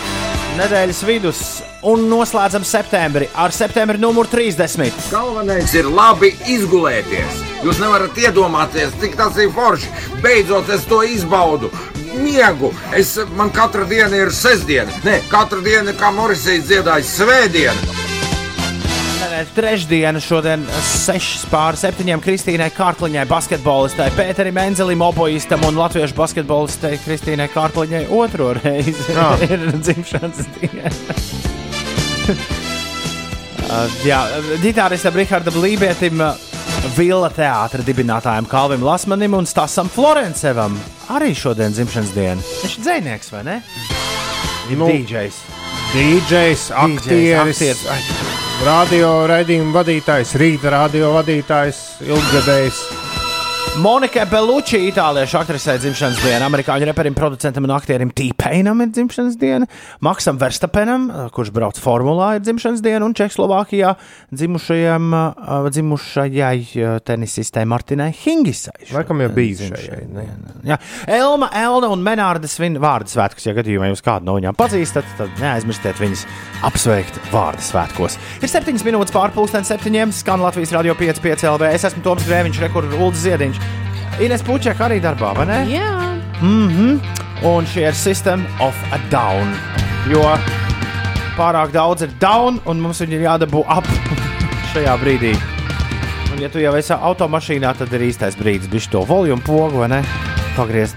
nedēļas vidus un noslēdzam septembri ar septembra numuru 30. Galvenais ir labi izgulēties. Jūs nevarat iedomāties, cik tas ir forši. Beidzot, es to izbaudu. Miegu. Es, man katra diena ir sestdiena. Nē, katra diena, kā Morisijas dziedāja, svētdiena. Nē, Trešdiena šodien 6 pār 7 Kristīnai Kārkliņai, basketbolistai, Pēterim Enzelim, oboistam un latviešu basketbolistai Kristīnai Kārkliņai otro reizi Jā. ir dzimšanas diena. Uh, Jā, ģitāristam Rihardam Lībietim, Vila teātra dibinātājam Kalvim Lasmanim un Stasam Florencevam arī šodien dzimšanas diena. Viņš ir dzinieks, vai ne? Nu, DJs. DJs, aktieris, aktieris. Radio raidījuma vadītājs, rīta radio vadītājs, ilggadējs. Monika Beluči, itāliešu aktrisē dzimšanas diena, amerikāņu reperim, producentam un aktierim Tīpeinam ir dzimšanas diena, Maksam Verstapenam, kurš brauc formulā, ir dzimšanas diena, un Čehoslovākijā uh, dzimušajai uh, tenisistei Martinai Hingisai. Laikam jau bija dzimšanas diena. Elma, Elna un Menārda svin vārdu svētkus. Ja gadījumā jūs kādu no viņām pazīstat, tad neaizmirstiet viņus apsveikt vārdu svētkos. Ir 7 minūtes pārpusdienas septiņiem, skan Latvijas radio 5,5 LV. Es esmu Toms Grēviņš, rekords Ulrichs Ziediņš. Ines Puķek arī darbā, vai ne? Jā, Mm -hmm. Un šie ir System of a Down. Jo pārāk daudz ir down, un mums viņi ir jādabū ap šajā brīdī. Un, ja tu jau esi automašīnā, tad ir īstais brīdis, bišķi to volumu pogu, vai ne? Pagriezt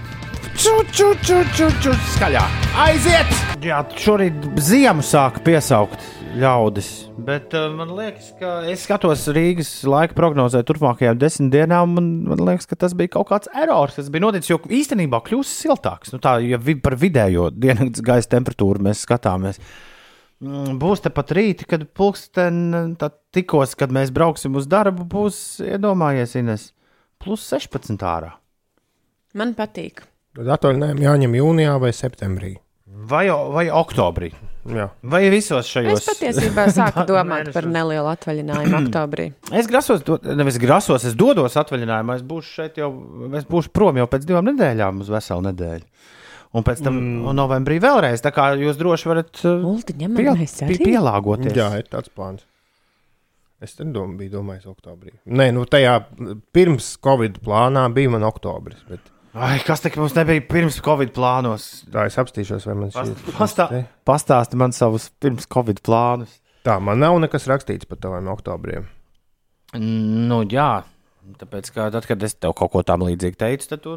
ču, ču, ču, ču, ču, skaļāk. Aiziet! Jā, šorīt ziemu sāka piesaukt ļaudis. Bet uh, man liekas, ka es skatos Rīgas laika prognozē turpmākajām desmit dienām. Man, man liekas, ka tas bija kaut kāds erors, kas bija noticis. Jo īstenībā kļūst siltāks. Nu, tā, ja vi, par vidējo dienas gaisa temperatūru mēs skatāmies. Mm, Būs tepat rīti, kad pulksten tikos, kad mēs brauksim uz darbu, būs iedomājies, Ines, plus 16 ārā. Man patīk. Tad atvaļinājumu jāņem jūnijā vai septembrī. Vai, vai oktobrī. Jā. Vai visos šajos Es patiesībā sāku domāt par nelielu atvaļinājumu oktobrī. Es grasos, do, nevis grasos, es dodos atvaļinājumā. Es būšu šeit jau, es būšu prom jau pēc divām nedēļām, uz veselu nedēļu. Un pēc tam mm. novembrī vēlreiz. Tā kā jūs droši varat uh, Ulti, ņemamies arī? pielāgoties. Jā, ir tāds plāns. Es tam dom, biju domājis oktobrī. Nē, nu tajā pirms Covid plānā bija man oktobris. Bet Ai, kas tā mums nebija pirms Covid plānos? tā es apstīšos, vai man šī Pastā, pastāsti man savus pirms Covid plānus. Tā, man nav nekas rakstīts par taviem oktobriem. Nu, jā, tāpēc, ka tad, kad es tev kaut ko tam līdzīgu teicu, tad tu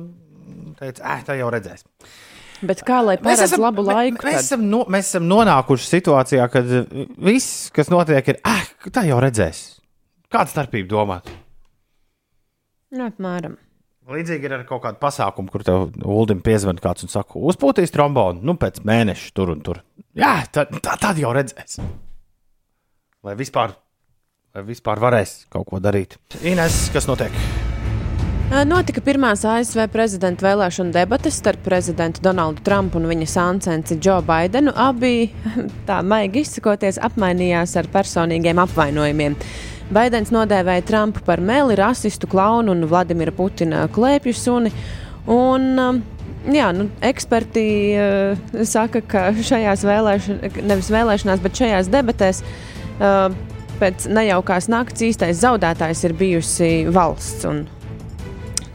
teici, ah, tā jau redzēs. Bet kā lai paredz labu laiku? Mēs tad? esam, no, mēs esam nonākuši situācijā, kad viss, kas notiek, ir, ah, tā jau redzēs. Kāda starpība domāt? Nu, apmēram. Līdzīgi ir ar kaut kādu pasākumu, kur tev Ulim piezvanīja kāds un saka, uzpūtīs trombonu, nu pēc mēneša tur un tur. Jā, tad, tā, tad jau redzēs. Vai vispār, vai vispār varēs kaut ko darīt? Ines, kas notiek? Notika pirmās ASV prezidenta vēlēšana debates starp prezidentu Donaldu Trumpu un viņa sāncenci Džo Baidenu. Abi, tā maigi izsakoties, apmainījās ar personīgiem apvainojumiem. Baidens nodēvēja Trumpu par meli, rasistu, klaunu un Vladimira Putina klēpju suni. Un, um, jā, nu, eksperti uh, saka, ka šajās vēlēšanās, nevis vēlēšanās, bet šajās debatēs uh, pēc nejaukās nakts īstais zaudētājs ir bijusi valsts.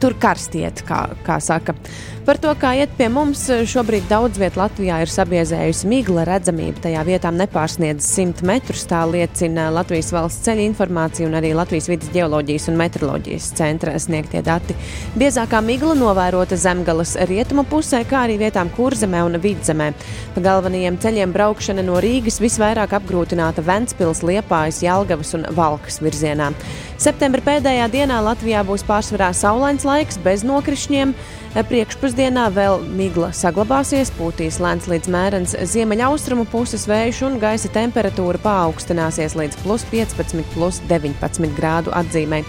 Tur karstiet, kā, kā saka. Par to, kā iet pie mums, šobrīd daudz vietā Latvijā ir sabiezējusi migla redzamība. Tajā vietā nepārsniedz 100 metrus. Tā liecina Latvijas valsts ceļa informācija un arī Latvijas vidas geoloģijas un meteoroloģijas centra sniegtie dati. Biezākā migla novērota zemgales rietumu pusē, kā arī vietām kurzemē un vidzemē. Pa galvenajiem ceļiem braukšana no Rīgas visvairāk apgrūtināta Ventspils, Liepājas, Jelgavas un Valkas virzienā. Septembra pēdējā dienā Latvijā būs pārsvarā saulains laiks bez nokrišņiem. Priekšpusdienā vēl migla saglabāsies, pūtīs lēns līdz mērens ziemeļaustrumu puses vējš un gaisa temperatūra paaugstināsies līdz plus 15, plus 19 grādu atzīmē.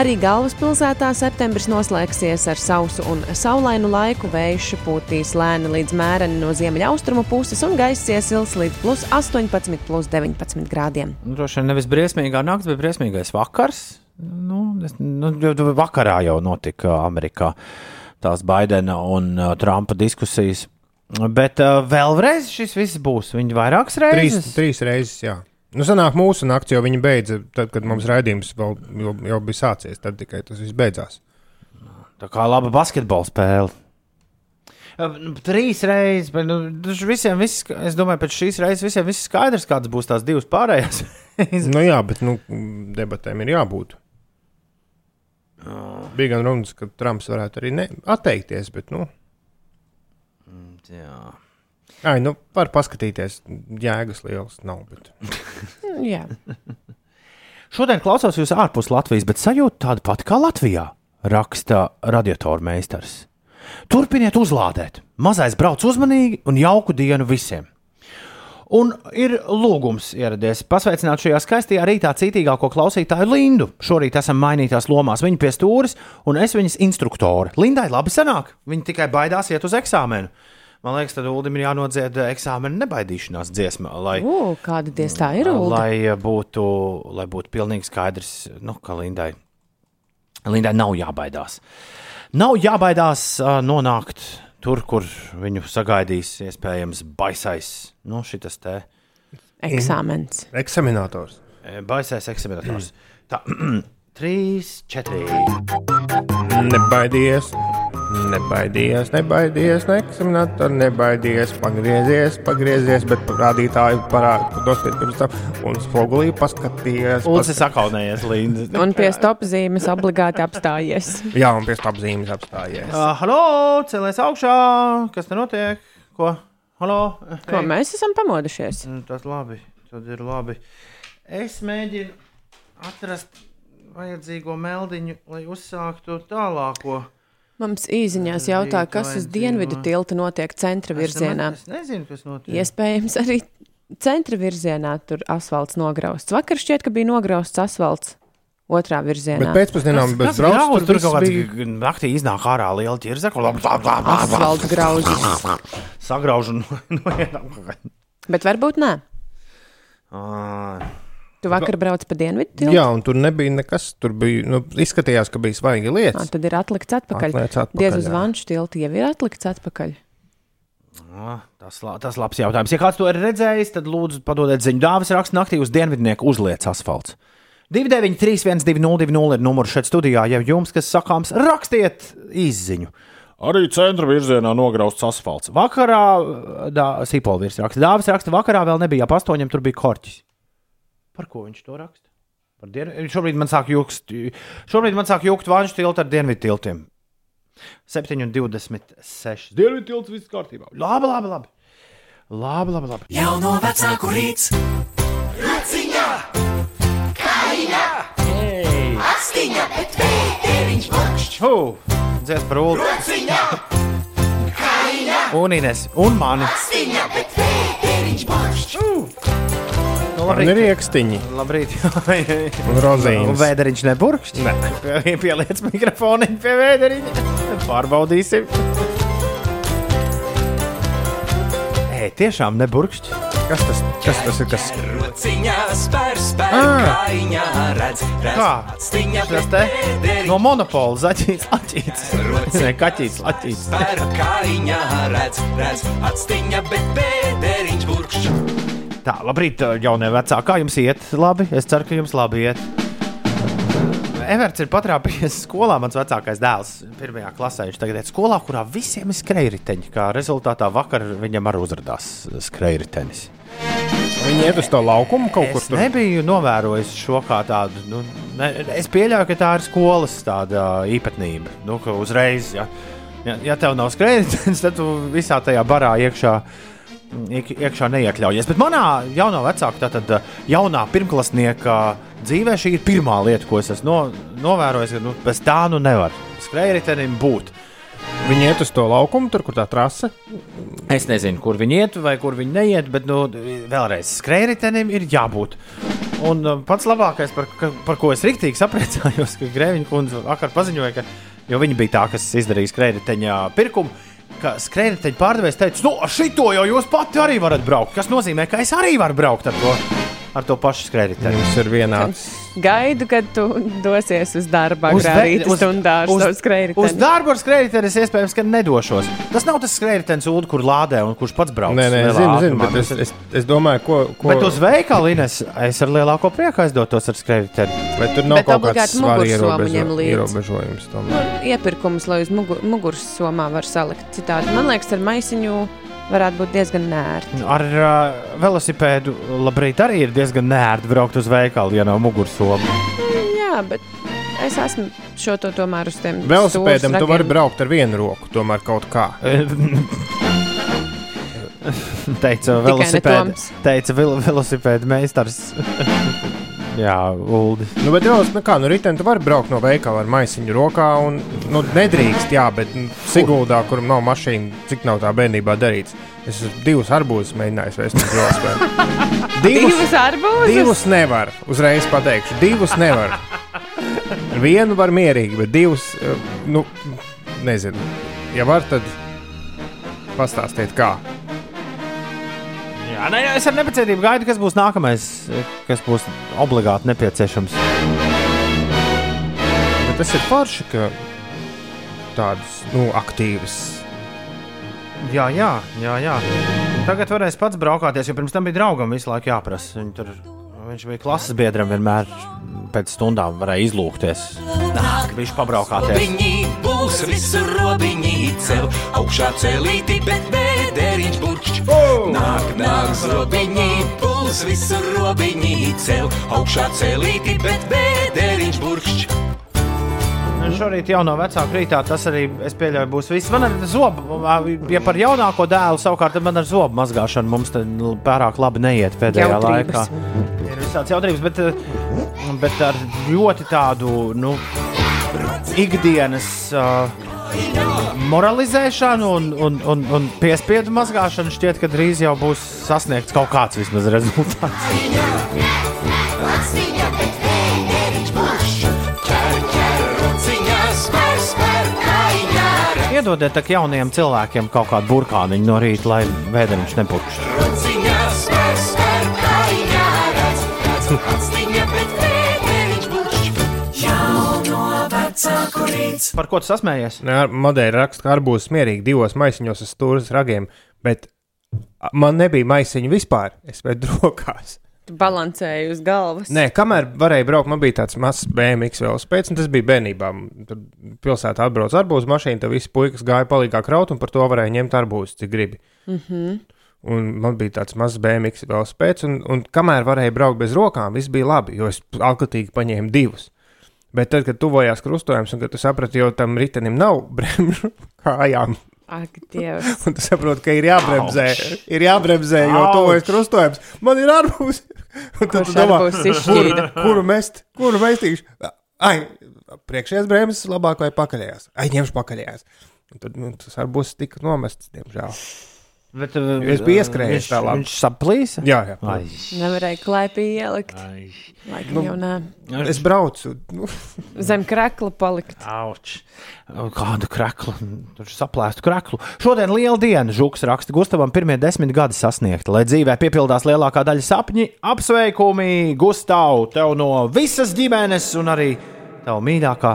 Arī galvaspilsētā septembris noslēgsies ar sausu un saulainu laiku. Vējš pūtīs lēni līdz mēreni no ziemeļaustrumu puses un gaisa iesils līdz plus 18, plus 19 grādiem. Nu, Droši vien nevis briesmīgā naktis, bet briesmīgais vakars. Nu, es, nu, vakarā jau notika Amerikā tās Baidena un uh, Trumpa diskusijas. Bet uh, vēlreiz šis viss būs. Viņi vairākas Trīs, reizes. trīs reizes, jā. Nu, sanāk, mūsu naktis jau viņa beidza, tad, kad mums raidījums vēl, jau, jau bija sācies. Tad tikai tas viss beidzās. Tā kā laba basketbola spēle. Uh, nu, Trīs reizes, bet nu, visiem, viss, es domāju, pēc šīs reizes visiem viss skaidrs, kādas būs tās divas pārējās. nu, jā, bet nu, debatēm ir jābūt. Bija gan runas, ka Trumps varētu arī ne, atteikties, bet, nu, Jā. ai, nu, var paskatīties. Jēgas liels nav. Bet... Jā. Šodien klausos jūs ārpus Latvijas, bet sajūta tāda pati kā Latvijā, raksta radiatoru meistars. Turpiniet uzlādēt. Mazais brauc uzmanīgi un jauku dienu visiem. Un ir lūgums ieradies pasveicināt šajā skaistajā rītā citīgāko klausītāju Lindu. Šorīt esam mainītās lomās. Viņa pie stūres un es viņas instruktore. Lindai labi sanāk. Viņa tikai baidās iet uz eksāmenu. Man liekas, tad Ulim ir jānodzied eksāmena nebaidīšanās dziesma, lai, U, kāda diez tā ir? Ulda? lai būtu, lai būtu pilnīgi skaidrs, nu, ka Lindai, Lindai nav jābaidās. Nav jābaidās uh, nonākt tur, kur viņu sagaidīs iespējams baisais, nu, šitas te Eksāmens. Eksaminators. e, baisais eksaminators. Tā, trīs, četri. Nebaidies. Nebaidies, nebaidies, neeksaminēta, nebaidies, pagriezies, pagriezies, bet rādītāji parāda, nospied pirms tam, un spogulī paskatījies. Ulcis sakaunējies, Linda. Un pie stop zīmes obligāti apstājies. Jā, un pie apzīmes apstājies. Uh, halo, cēlies augšā! Kas te notiek? Ko? Halo? Ko mēs esam pamodušies? Mm, Tas labi, tad ir labi. Es mēģinu atrast vajadzīgo meldiņu, lai uzsāktu tālāko. Mums īsiņās jautā, kas uz dienvidu tilta notiek centra virzienā. Es nezinu, kas notiek. Iespējams, arī centra virzienā tur asfalts nograusts. Vakar šķiet, ka bija nograusts asfalts otrā virzienā. Bet pēcpusdienām bez Kas grauds, brauc, tur kaut kāds naktī iznāk ārā liela ķirza, ko Asfalta grauzis. sagrauž un noiet. Bet varbūt nē. Ā, Tu vakar brauc pa dienvidu tiltu. Jā, un tur nebija nekas. Tur bija, nu, izskatījās, ka bija svaigi lietas. tad ir atlikts atpakaļ. Atliec atpakaļ, Diez uz vanšu tiltu jau ir atlikts atpakaļ. ā, Tas, la- tas labs jautājums. Ja kāds to ir redzējis, tad lūdzu padodiet ziņu. Dāvis raksta naktī uz dienvidnieku uzliec asfalts. 293, 1202 ir numurs šeit studijā. Ja jums kas sakāms, rakstiet izziņu. Arī centra virzienā nograusts asfalts. Vakarā, Sīpola virs raksta, Dāvis raksta, vakarā vēl nebija ap astoņiem, tur bija korķis. Par ko viņš to raksta? Par dienu. Šobrīd man sāk jūgt, šobrīd man sāk jūgt vanšu tiltu ar dienvidu tiltiem. 7,26. Dienvidu tilts viss kārtībā. Labi, labi, labi. Labi, labi, labi. Jauno vecāku rīts. Rociņā, kājiņā, astiņā, bet vēderiņš burkšķ. Hu! Dzies par ulu. Rociņā, kājiņā, Un Ines, un mani. astiņā, bet vēderiņš burkšķ. Nu, Man ir iekstiņi Labrīt. rozīnes. vēderiņš neburkšķi. Nē. Pieliec mikrofonu pie vēderiņa. Pārbaudīsim. Ē, tiešām neburkšķi. Kas tas, kas tas ir? Kas? Rociņā spēr, spēr, Ah. redz, redz, Kā? Tas te no monopola zaķīts, aķīts. Nē, kaķīts, aķīts. spēr, kājiņā redz, redz, astiņā, bet vēderiņš burkšķ. Tā, labrīt, jaunie vecāki. Kā jums iet? Labi, es ceru, ka jums labi iet. Everts ir patrāpījies skolā. Mans vecākais dēls pirmajā klasē. Viņš tagad ir skolā, kurā visiem ir skrejriteņi. Kā rezultātā vakar viņam arī uzrādījās skrejritenis. Viņi iet uz to laukumu kaut kur Es tur. nebiju novērojis šo kā tādu. Nu, ne, es pieļauju, ka tā ir skolas tāda īpatnība. Nu, ka uzreiz, ja, ja, ja tev nav skrejritenis, tad tu visā tajā barā iekšā. iek- Iekšā neiekļaujies. Bet manā jaunā vecāka, tātad uh, jaunā pirmklasnieka dzīvē, šī ir pirmā lieta, ko es esmu no, novērojis. Ka nu, bez tā nu nevar skrejritenim būt. Viņi iet uz to laukumu, tur, kur tā trase. Es nezinu, kur viņi iet vai kur viņi neiet, bet nu, vēlreiz skrejritenim ir jābūt. Un uh, pats labākais, par, par ko es rīktīgi sapriecājos, ka Grēviņa kundze vakar paziņoja, ka viņa bija tā, kas izdarīja skrejriteņa pirkumu. Ka skrejriteņa pārdevējs teica, no šito jau jūs pati arī varat braukt. Tas nozīmē, ka es arī varu braukt ar to, ar to pašu skrejriteņu. Jums ir vienāds. Gaidu, kad tu dosies uz darbu Uz rīta uz- stundā ar uz- savu skrējēju. Uz darbu ar skrejriteņu es iespējams, ka nedošos. Tas nav tas skrejritenis, kur lādē un kurš pats brauc. Nē, nē, zinu, zinu, bet es, es, es domāju, ko. ko Bet uz veikalu Ines, es ar lielāko prieku aizdotos ar skrejriteņu. Vai tur nav Bet kaut kāds mugursomu ierobežo, ierobežojums? Tomēr. Iepirkums, lai uz mugu- muguras somā var salikt citādi. Man liekas, ar maisiņu varētu būt diezgan nērti. Ar uh, velosipēdu labrīt arī ir diezgan nērti braukt uz veikalu, ja nav mugursoma. Jā, bet es esmu šo to tomēr uz tiem Velosipēdam tu vari braukt ar vienu roku, tomēr kaut kā. teica velosipēda, teica vel velosipēda meistars. Jā, Uldi. Nu, bet jau nu kā, nu, riteni tu vari braukt no veikala ar maisiņu rokā. Un, nu, nedrīkst, jā, bet nu, Siguldā, kuram nav mašīna, cik nav tā bērnībā darīts. Es esmu divus arbūzus mēģinājis vēst uz velosipēdu. Divus arbūzus? Divus nevar. Uzreiz pateikšu, divus nevar. Vienu var mierīgi, bet divus, eh, nu, nezinu. Ja var, tad pastāstiet, kā. Jā, nē, es ar nepacietību gaidu, kas būs nākamais, kas būs obligāti nepieciešams. Bet tas ir forši, ka tādas nu, aktīvas. Jā, jā, jā, jā. Tagad varēs pats braukāties, jo pirms tam bija draugam visu laiku jāprasa. Viņu tur, viņš bija klases biedram, vienmēr pēc stundām varēja izlūkties. Viņš pabraukāties. Viņi būs puls, visu robiņī cel. Augšā celīti, bet vēderiņš burkšķ. Nāk, nāk, zrobiņī, puls, visu robiņī cel. Augšā celīti, bet vēderiņš burkšķ. Šorīt jau no vecāka rītā tas arī, es pieļauju, būs viss. Man ar zobu, ja par jaunāko dēlu savukārt, tad man ar zobu mazgāšanu mums pārāk labi neiet pēdējā Jautrības. laikā. Ir visāds jautrības, bet, bet ar ļoti tādu, nu, ikdienas uh, moralizēšanu un, un, un, un piespiedu mazgāšanu šķiet, ka drīz jau būs sasniegts kaut kāds vismaz rezultāts. Iedodiet tak jauniem cilvēkiem kaut kādu burkāniņu no rīta, lai vēderiņš rīts. Par ko tu sasmējies? Madeira raksta, ka arbūs smierīgi divos maisiņos ar stūres ragiem, bet man nebija maisiņu vispār. Es vedu rokās. Tu balansēji uz galvas. Nē, kamēr varēja braukt, man bija tāds mazs BMW velospēds, un tas bija bērnībā. Tur pilsētā atbrauc arbūzu mašīna, tad visi puikas gāja palīgā kraut, un par to varēja ņemt arbūzus, cik gribi. Mm -hmm. Un man bija tāds mazs BMW velospēds, un, un kamēr varēja braukt bez rokām, viss bija labi, jo es alkatīgi paņēmu divus. Bet tad, kad tuvojās krustojums, un kad tu saprati, jo tam ritenim nav bremžu kājām, Ak, Dievs. un tu saproti, ka ir jābremzē, ir jābremzē, jo Auč. tuvojas krustojums. Man ir arbūs. Un tad tu domā? Kuru, kuru mest? Kuru mestīšu? Ai, priekšējās bremzes labāk vai pakaļējās? Ai, ņemšu pakaļējās. Un tad nu, tas arbūs tika nomests, diemžēl. Bet, uh, Es biju ieskrējis viņš- tālāk. Viņš saplīsa? Jā, jā. Ai. Nevarēja klēpī ielikt. Ai. Laikam Nu, jau nē. Es braucu. Nu, Zem krekla palikt. Auč. Kādu kreklu? Tur saplēstu kreklu. Šodien liela diena. Žuks raksta, Gustavam pirmie desmit gadi sasniegti. Lai dzīvē piepildās lielākā daļa sapņi, apsveikumi Gustav, tev no visas ģimenes un arī tev mīļākā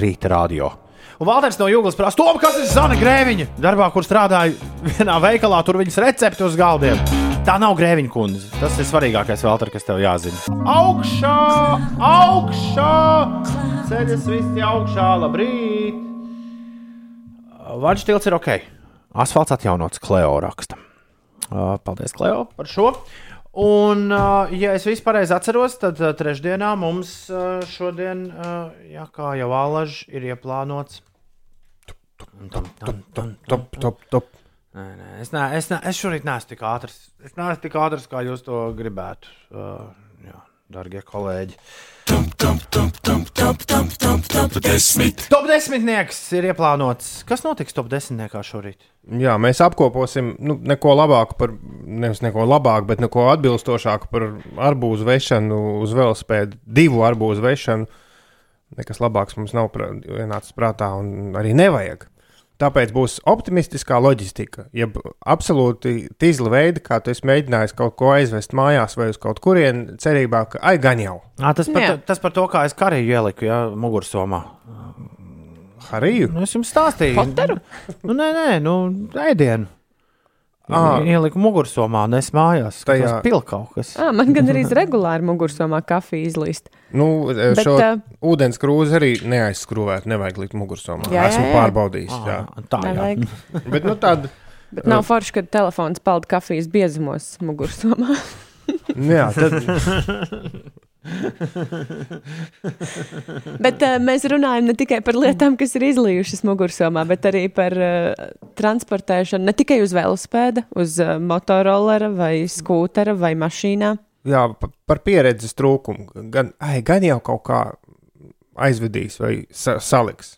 rīta radio. Un Valders no Jūglas prasa, to, kas ir Zana Grēviņa. Darbā, kur strādāju vienā veikalā, tur viņas recepti uz galdiem. Tā nav Grēviņa kundze. Tas ir svarīgākais, Valter, kas tev jāzina. Augšā, augšā, ceļas visi augšā, labrīt! Tilts ir ok. Asfalts atjaunots, Kleo raksta. Paldies, Kleo, par šo. Un, ja es vispār atceros, tad trešdienā mums šodien, jā, kā jau Alaž, ir ieplānots. Top, top, top. Nē, nē, es, ne, es, ne, es šorīt neesmu tik ātrs. Es neesmu tik ātrs, kā jūs to gribētu. Uh, jā, darbie kolēģi. Top desmitnieks ir ieplānots. Kas notiks top desmitniekā šorīt? Jā, mēs apkoposim nu, neko labāku par, nevis neko labāku, bet neko atbilstošāku par arbūzu vešanu uz velospēdu, divu arbūzu vešanu. Nekas labāks mums nav ienācis prātā un arī nevajag. Tāpēc būs optimistiskā loģistika, jeb absolūti tīzla veida, kā tu esi mēģinājis kaut ko aizvest mājās vai uz kaut kurienu, cerībā, ka ai gan jau. À, tas, par, to- tas par to, kā es karīju ieliku ja, mugursomā. Hariju. Nu, es jums stāstīju. Poteru? Nu, nē, nē, nu, ēdienu. Ā. Ieliku mugursomā, nes mājās. Tajā- Tas pil kaut kas. Ah, man gan arī regulāri mugursomā kafija izlīst. Nu, Bet, šo ā, ūdens krūzi arī neaizskrūvēt, nevajag likt mugursomā. Jā, jā, Esmu jā. pārbaudījis. Jā. Ah, tā jā. Nevajag. Bet nu, tāda, Bet nav forši, kad telefons peld kafijas biezumos mugursomā. jā, tad, Bet uh, mēs runājam ne tikai par lietām, kas ir izlījušas mugursomā, bet arī par uh, transportēšanu ne tikai uz velospēda, uz uh, motorolera vai skūtera vai mašīnā. jā, pa- par pieredzes trūkumu. Gan, ai, gan jau kaut kā aizvedīs vai sa saliks.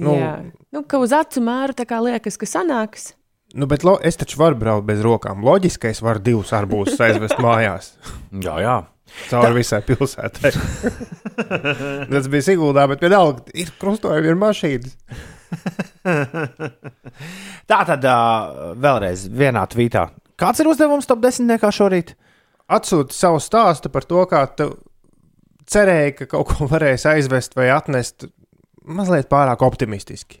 Nu, Jā, nu, ka uz acu mēru tā kā liekas, ka sanāks. Nu, bet lo, es taču varu braukt bez rokām. Loģiski, ka es varu divus arbūzus aizvest mājās. Jā, jā. Cauri visai pilsētai. Tas bija Siguldā, bet vienalga ir krustojumi, ir mašīnas. Tā tad uh, vēlreiz vienā tvītā. Kāds ir uzdevums top desmitniekā šorīt? Atsūti savu stāstu par to, kā tu cerēji, ka kaut ko varēs aizvest vai atnest mazliet pārāk optimistiski.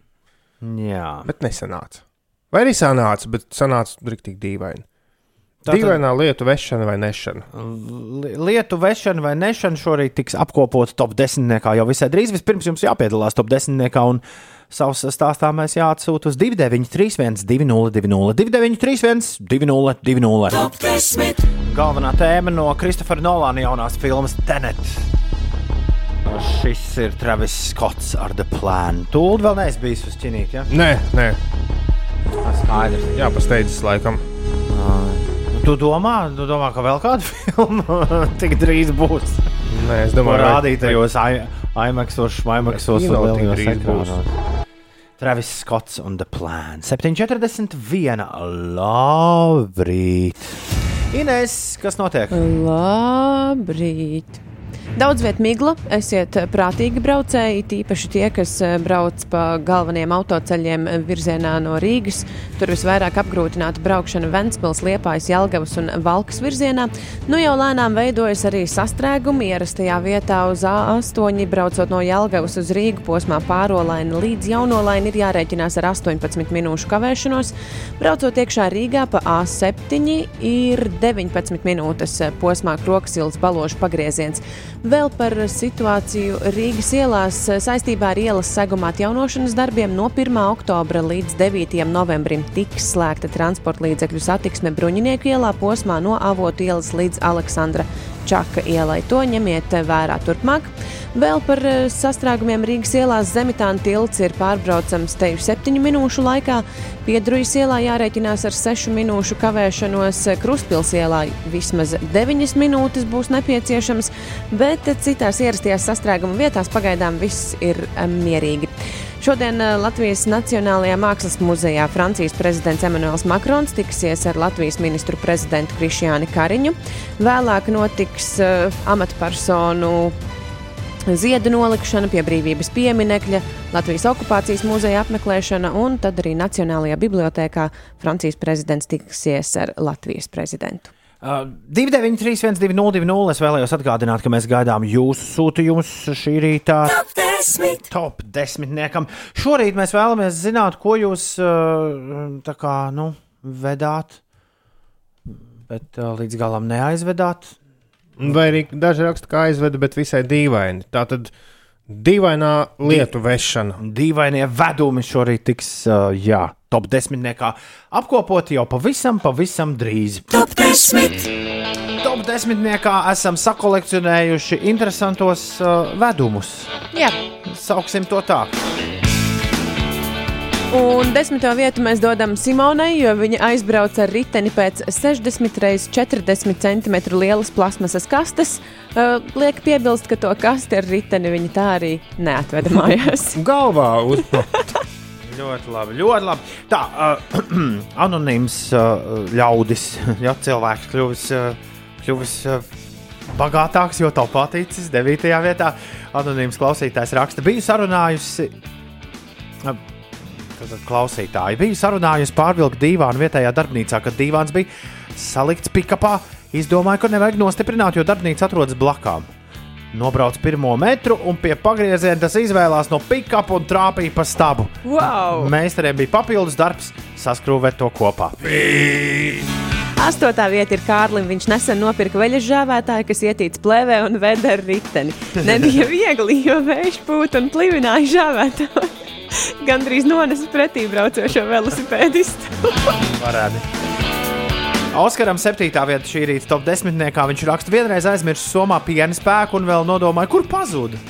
Jā. Bet nesanāca. Vai arī sanāca, bet sanāca rīktīgi dīvaini. Tātad- Dīvainā lietu vešana vai nešana. Li- Lietu vešana vai nešana šorīt tiks apkopota top 10. jau visai drīz. Vispirms jums jāpiedalās top 10. un savus stāstā mēs jāatsūta uz 293, 202, 293, 202. Galvenā tēma no Kristofera Nolāna jaunās filmas Tenet. Šis ir Travis Skots ar The Plan. Tūlīt vēl neesmu bijis uz ķinīt, ja? Nē, nē, Skaidrs. jā, pasteidzis laikam. Tu domā, tu domā, ka vēl kāda filma tik drīz būs? Nē, es domāju, rādītajos IMAXos, IMAXos un lielajos drīz būs. ekrānos. Travis Skots un The Plan. 741. Labrīt! Ines, kas notiek? Labrīt! Daudz vietā migla, esiet prātīgi braucēji, tīpaši tie, kas eh, brauc pa galvenajiem autoceļiem virzienā no Rīgas. Tur visvairāk apgrūtināta braukšana Ventspils, Liepājas, Jelgavas un Valkas virzienā. Nu jau lēnām veidojas arī sastrēgumi ierastajā vietā uz A8, braucot no Jelgavas uz Rīgu posmā pārolaini līdz jaunolaini ir jārēķinās ar 18 minūšu kavēšanos. Braucot iekšā Rīgā pa A7 ir 19 minūtes posmā Kroksils balošu pagrieziens. Vēl par situāciju Rīgas ielās saistībā ar ielas segumā atjaunošanas darbiem no 1. oktobra līdz 9. novembrim tiks slēgta transporta līdzekļu satiksme Bruņinieku ielā posmā no Avotu ielas līdz Aleksandra Čaka ielai. To ņemiet vērā turpmāk. Vēl par eh, sastrēgumiem Rīgas ielās Zemitāna tilts ir pārbraucams teju 7 minūšu laikā. Piedrujas ielā jārēķinās ar 6 minūšu kavēšanos. Krustpils ielā vismaz 9 minūtes būs nepieciešams, bet citās ierastajās sastrēguma vietās pagaidām viss ir eh, mierīgi. Šodien eh, Latvijas Nacionālajā Mākslas muzejā Francijas prezidents Emmanuels Makrons tiksies ar Latvijas ministru prezidentu Krišjāni Kariņu. Vēlāk notiks uh, amatpersonu Ziedu nolikšana pie brīvības pieminekļa, Latvijas okupācijas muzeja apmeklēšana un tad arī Nacionālajā bibliotēkā Francijas prezidents tiksies ar Latvijas prezidentu. Uh, 293, 202, es vēlējos atgādināt, ka mēs gaidām jūsu sūtījumus šī rītā. Top desmitniekam. Šorīt mēs vēlamies zināt, ko jūs uh, tā kā, nu, vedāt, bet uh, līdz galam neaizvedāt. Vai arī daži raksta, kā aizveda, bet visai dīvaini. Tā tad dīvainā lietu vešana. Dīvainie vedumi šorīt tiks, uh, jā, top desmitniekā apkopoti jau pavisam, pavisam drīz. Top desmit! Top desmitniekā esam sakolekcionējuši interesantos uh, vedumus. Jā, Sauksim to tā. un desmito vietu mēs dodam Simonai, jo viņa aizbrauca ar riteni pēc 60 x 40 cm lielas plasmasas kastes. Uh, liek piebilst, ka to kasti ar riteni viņa tā arī neatveda mājās. Galvā uz Ļoti labi, ļoti labi. Tā, uh, anonīms uh, ļaudis, ja cilvēks kļuvis, uh, kļuvis uh, bagātāks, jo tā paticis 9. vietā. Anonīms klausītājs raksta, biju sarunājusi. Uh, klausītāji bija sarunājusi pārvilkt dīvānu vietējā darbnīcā, kad dīvāns bija salikts pikapā. Izdomāju, ka nevajag nostiprināt, jo darbnīca atrodas blakām. Nobrauc pirmo metru un pie pagrieziena tas izvēlās no pikapa un trāpīja pa stabu. Wow! Meistariem bija papildus darbs saskrūvēt to kopā. Astotā vieta ir Kārlim. Viņš nesen nopirka veļas žāvētāju, kas ietīts plēvē un veda ar riteni. Nebija viegli, jo vējš pūta un plivināja žāvētāju. Gandrīz nonesa pretī braucošo velosipēdistu. Parādi. Oskaram 7. vietā šī rīta top 10. Viņš raksta, vienreiz aizmirsis somā piena spēku un vēl nodomāja, kur pazuda.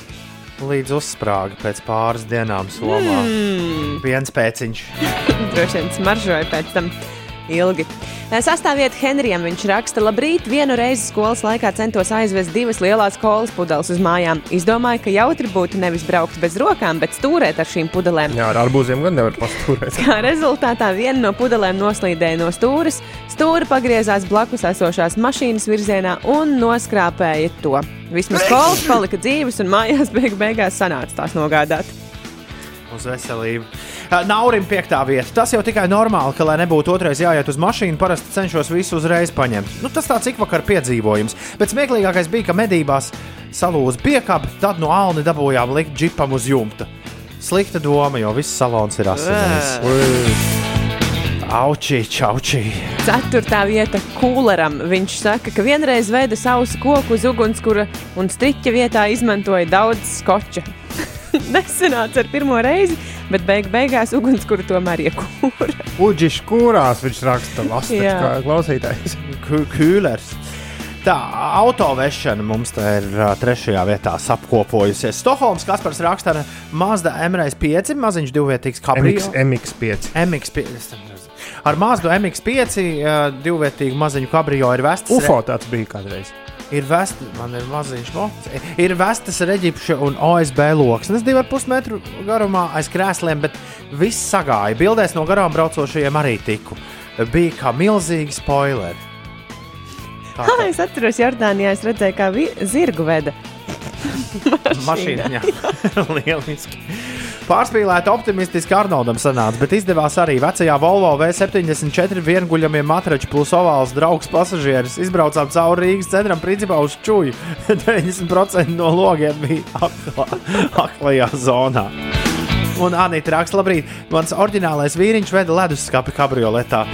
Līdz uzsprāga pēc pāris dienām somā. Mm. Piens pēciņš. Droši vien smaržoja pēc tam ilgi. Sastāviet Henrijam, viņš raksta, labrīt, vienu reizi skolas laikā centos aizvest divas lielas kolas pudeles uz mājām. Izdomāju, ka jautri būtu nevis braukt bez rokām, bet stūrēt ar šīm pudelēm. Jā, ar arbūziem gan nevar pastūrēt. Kā rezultātā viena no pudelēm noslīdēja no stūres, stūra pagriezās blakus esošās mašīnas virzienā un noskrāpēja to. Vismaz kolas palika dzīves, un mājās beig beigās sanāca tās nogādāt. Uz veselību. Naurim piektā vieta. Tas jau tikai normāli, ka, lai nebūtu otrais jāiet uz mašīnu, parasti cenšos visu uzreiz paņemt. Nu, tas tāds ik vakar piedzīvojums. Bet smieklīgākais bija, ka medībās salūza piekāpi, tad no alni dabūjām likt džipam uz jumta. Slikta doma, jo viss salons ir asinis. Aučī, čaučī. Ceturtā vieta kūleram. Viņš saka, ka vienreiz veida sausu koku uz ugunskura un striķa vietā izmantoja daudz skoča. Nesenāca ar pirmo reizi, bet beig beigās ugunskura tomēr iekūra. Uģis kūrās viņš raksta kā klausītājs. Kū- Kūlers. Tā autovešana mums te ir ā, trešajā vietā apkopojusies. Stokholmas Kaspars raksta ar Mazda MRS5, maziņš divvietīgs kabrio. MX, MX5. MX5. Ar Mazdu MX5 ā, divvietīgu maziņu kabrio ir vestas. UFO tāds bija kādreiz. Ir vestas, man ir maziņš mocs. Ir vestas reģipša un OSB loksnes, 2,5 metru garumā aiz krēsliem, bet viss sagāja. Bildēs no garām braucošajiem arī tiku. Bija kā milzīgi spoileri. Kā Ha, es atceros, Jordānijā es redzēju, kā zirgu veda. mašīna. Jā, lieliski. Pārspīlēta optimistiski Arnoldam sanāca, bet izdevās arī vecajā Volvo V74 vienguļamie matrači plus ovāls draugs pasažieris. Izbraucām cauri Rīgas centram, principā uz čūju. 90% no logiem bija akla, aklajā zonā. Un Anita raksta, labrīt, mans oriģinālais vīriņš veda leduskapi kabrioletā.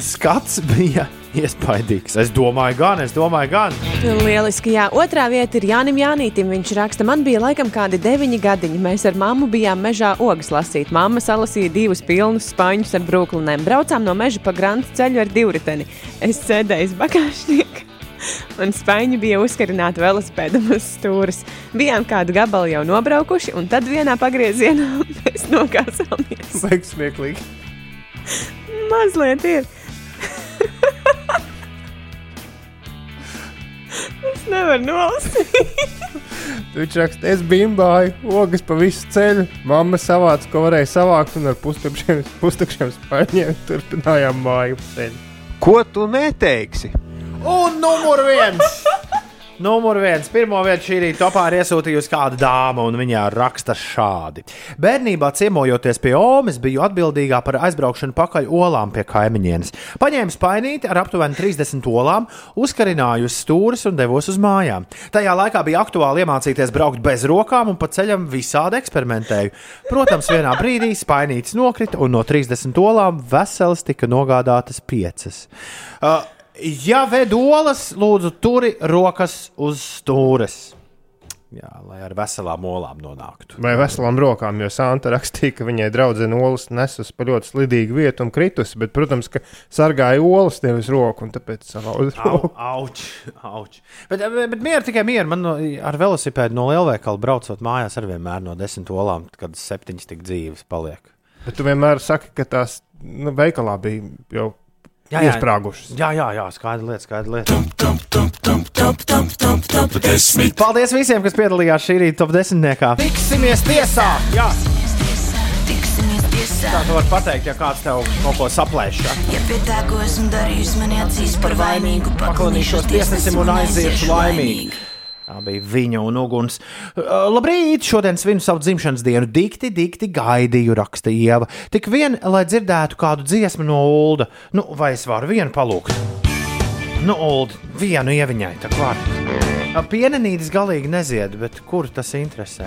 Skats bija iespaidīgs. Es domāju, gan, es domāju, gan. Lieliski, jā. Otrā vieta ir Jānis Janītim. Viņš raksta, man bija laikam kādi deviņi gadiņi. Mēs ar mammu bijām mežā ogas lasīt. Mamma salasīja divus pilnus spāņus ar brūklinēm. Braucām no meža pa grantu ceļu ar divriteni. Es sēdēju bagāžniekā. Un spēļi bija uzkarināti velosipēdam uz stūres. Bijām kādu gabalu jau nobraukuši, un tad vienā pagriezienā mēs nokāsāmies. Baigs smieklīgi. Mazliet ir. Es nevaru nolasīt. Viņš raksta, es bimbāju, ogas pa visu ceļu. Mamma savāca, ko varēja savākt, un ar pustukšiem, pustukšiem spēļiem turpinājām māju ceļu. Ko tu neteiksi? Un numur viens! Numur viens. Pirmo vietu šī rīta topā ir iesūtījusi kāda dāma, un viņa raksta šādi. Bērnībā ciemojoties pie Omas, biju atbildīgā par aizbraukšanu pakaļ olām pie kaimiņienes. Paņēmu spainīti ar aptuveni 30 olām, uzkarināju uz stūres un devos uz mājām. Tajā laikā bija aktuāli iemācīties braukt bez rokām un pa ceļam visādi eksperimentēju. Protams, vienā brīdī spainītis nokrita, un no 30 olām veselas tika nogādātas piecas. Uh, Ja ved olas, lūdzu, turi rokas uz stūres. Jā, lai ar veselām olām nonāktu. Vai veselām rokām, jo Santa rakstīja, ka viņai draudzene olas nesas pa ļoti slidīgu vietu un kritusi, bet, protams, ka sargāja olas nevis roku, un tāpēc salauza Au, roku. auč, auč. Bet, bet mieru tikai mieru. Man no, ar velosipēdu no lielveikala braucot mājās ar vienmēr no desmit olām, kad septiņas tik dzīves paliek. Bet tu vienmēr saki, ka tās nu, veikalā bija jau Jā, jā. iesprāgušas. Jā, jā, jā skaidra lieta, skaidra lieta. Paldies visiem, kas piedalījās šī rīta top desmitniekā. Tiksimies tiesā! Jā. Tā tu vari pateikt, ja kāds tev kaut ko saplēš. Ja? Pie tā, ko esmu darījis, man acīs par vainīgu, Paklanīšos tiesnesim un aiziešu laimīgi. Tā bija viņa un uguns. Uh, labrīt! Šodien svinu savu dzimšanas dienu. Dikti, dikti gaidīju, raksta Ieva. Tik vien, lai dzirdētu kādu dziesmu no Ulda. Nu, vai es varu vienu palūgt? Nu, Ulda, vienu ieviņai, tā kā. Pienenītis galīgi nezied, bet kur tas interesē?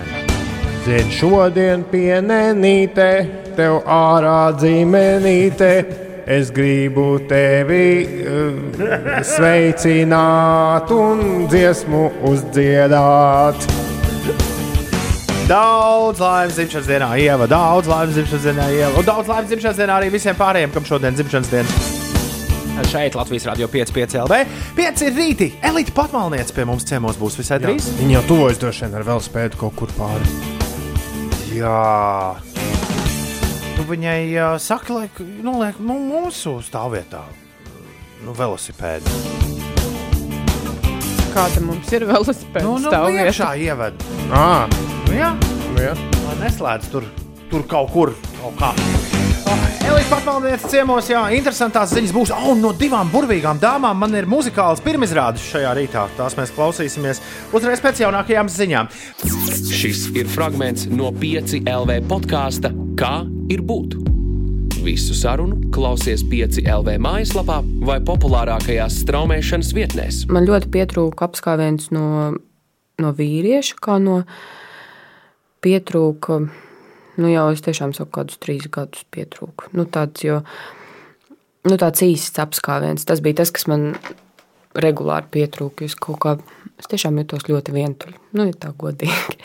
Zied šodien pienenīte, tev ārā dzīmenīte. Es gribu tevi uh, sveicināt un dziesmu uzdziedāt. Daudz laimes dzimšanas dienā, Ieva, daudz laimes dzimšanas dienā, Ieva. Un daudz laimes dzimšanas dienā arī visiem pārējiem, kam šodien dzimšanas diena. Šeit Latvijas Rādio 5,5 LV. 5 ir rīti. Elīte patmalniece pie mums ciemos būs visai drīz. Viņa jau tuvojas droši vien ar velospēdu kaut kur pāri. Jā. Nu, viņai uh, saka, lai noliek nu, mūsu stāvvietā. Nu, velosipēdu. Kāda mums ir velosipēda Nu, nu, stāvvieta? iekšā ieved. À, Nu, jā, nu jā. lai neslēdz tur, tur kaut kur. Kaut kā. Oh, Elīze patmalniece ciemos, jā, interesantās ziņas būs. Oh, no divām burvīgām dāmām man ir muzikāls pirmizrādes šajā rītā. Tās mēs klausīsimies uzreiz pēc jaunākajām ziņām. Šis ir fragments no 5 LV podkāsta Kā ir būt? Visu sarunu klausies 5 LV mājaslapā vai populārākajās straumēšanas vietnēs. Man ļoti pietrūka apskāviens no, no vīrieša, kā no pietrūka. Nu, jau es tiešām saku, kādus trīs gadus pietrūku. Nu, tāds, jo nu, tāds īsts apskāviens. Tas bija tas, kas man regulāri pietrūka. Es kā, es tiešām jutos ļoti vientuļi, nu, ja tā godīgi.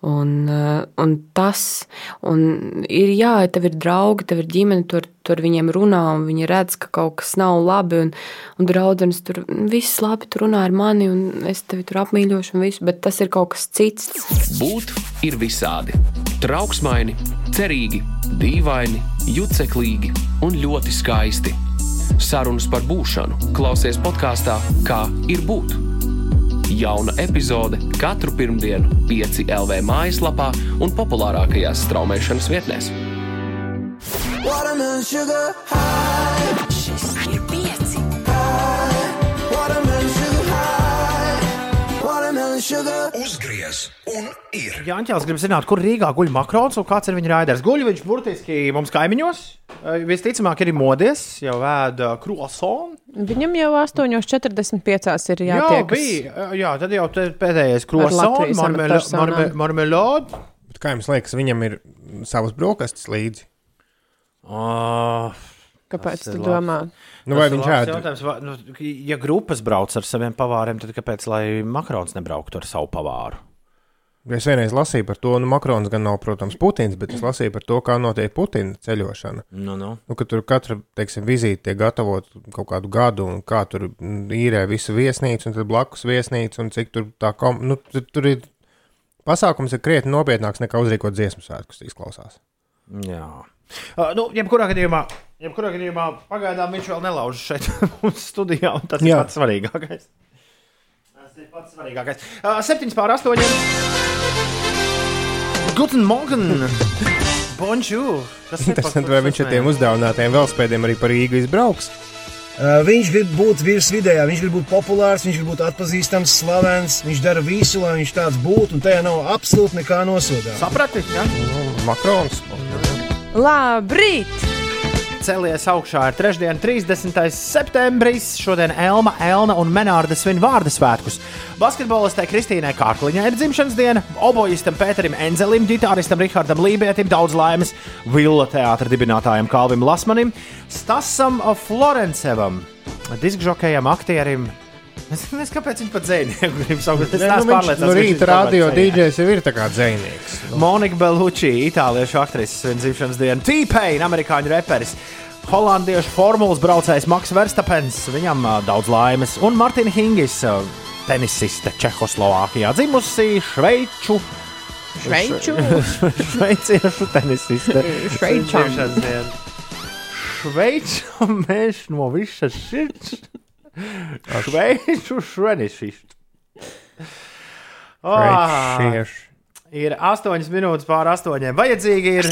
Un, eh, un tas, un ir jā, tev ir draugi, tev ir ģimene, tur, tur viņiem runā, un viņi redz, ka kaut kas nav labi, un, un draudzenes tur viss labi tur runā ar mani, un es tevi tur apmīļošu, un visu, bet tas ir kaut kas cits. Būt ir visādi. Trauksmaini, cerīgi, dīvaini, juceklīgi un ļoti skaisti. Sarunas par būšanu klausies podkāstā Kā ir būt. Jauna epizode katru pirmdienu, 5 LV mājaslapā un populārākajās straumēšanas vietnēs. Watermelon sugar high. Uzgriez un ir. Jāņķels grib zināt, kur Rīgā guļ Makrons un kāds ir viņa raiders. Guļ viņš burtiski mums kaimiņos. Visticamāk, ir modies, jau vēda krosonu. Viņam jau 8,45 ir Jā, jātiek. bija. Jā, tad jau te pēdējais amatpersonām. marmelāde. Bet Kā jums liekas, viņam ir savas brokastis līdzi? Oh, Kāpēc tu ir domā? Nu, vai viņš ēd? jautājums, vai- Nu, ja grupas brauc ar saviem pavāriem, tad kāpēc lai Makrons nebrauktu ar savu pavāru? Es vienreiz lasīju par to, nu, Makrons gan nav, protams, Putins, bet es lasīju par to, kā notiek Putina ceļošana. Nu, nu. Nu, ka tur katra, teiksim, vizīte tiek gatavot kaut kādu gadu, un kā tur īrē visu viesnīcu, un tad blakus viesnīcu, un cik tur tā kom... Nu, tur, tur ir pasākums ir krietni nopietnāks nekā uzrīkot dziesmu svētkus, izklausās. Jā. Uh, nu, jebkurā gadījumā, jebkurā gadījumā pagaidām viņš vēl nelauž šeit mūsu studijā, un tas Jā. ir pats svarīgākais. Tas ir pats svarīgākais. Uh, 7 pār 8. Guten Morgen! Bonjour! Kas ir Interesanti, vai viņš ar tiem uzdāvinātajiem velospēdiem arī par Rīgu izbrauks? Uh, viņš grib būt virs vidējā, viņš grib būt populārs, viņš grib būt atpazīstams, slavens. Viņš dara visu, lai viņš tāds būtu, un tajā nav absolūti nekā nosodāms. Saprati? Ja? Makrons. Labrīt! Celies augšā ir trešdiena, 30. septembris. Šodien Elma, Elna un Menārda svin vārdu svētkus. Basketbolistai Kristīnai Kārkliņai ir dzimšanas diena, obojistam Pēterim Enzelim, ģitāristam Rihardam Lībietim, daudz laimes Villa teātra dibinātājam Kalvim Lasmanim, Stasam Florencevam, diskžokējam, aktierim. Es nezinu, kāpēc viņš pat dzēnieku grib saukt. Es neesmu nu, pārliecināts. ka viņš rīta radio. DJs jau ir tā kā dzēnieks. Monika Belucci, itāliešu aktrise, svin dzimšanas dienu, T-Pain, amerikāņu reperis, holandiešu formulas braucējs Maks Verstapens, viņam ā, daudz laimes, un Martina Hingis, ā, tenisiste Čehoslovākijā, dzimusi Šveiču. Šveiču? Šveiciešu tenisiste. Diena. Šveiču mēs no visas sirds. Šveiču švenisistu. Šveičieši. Ir 8 minūtes pār 8. Vajadzīgi ir.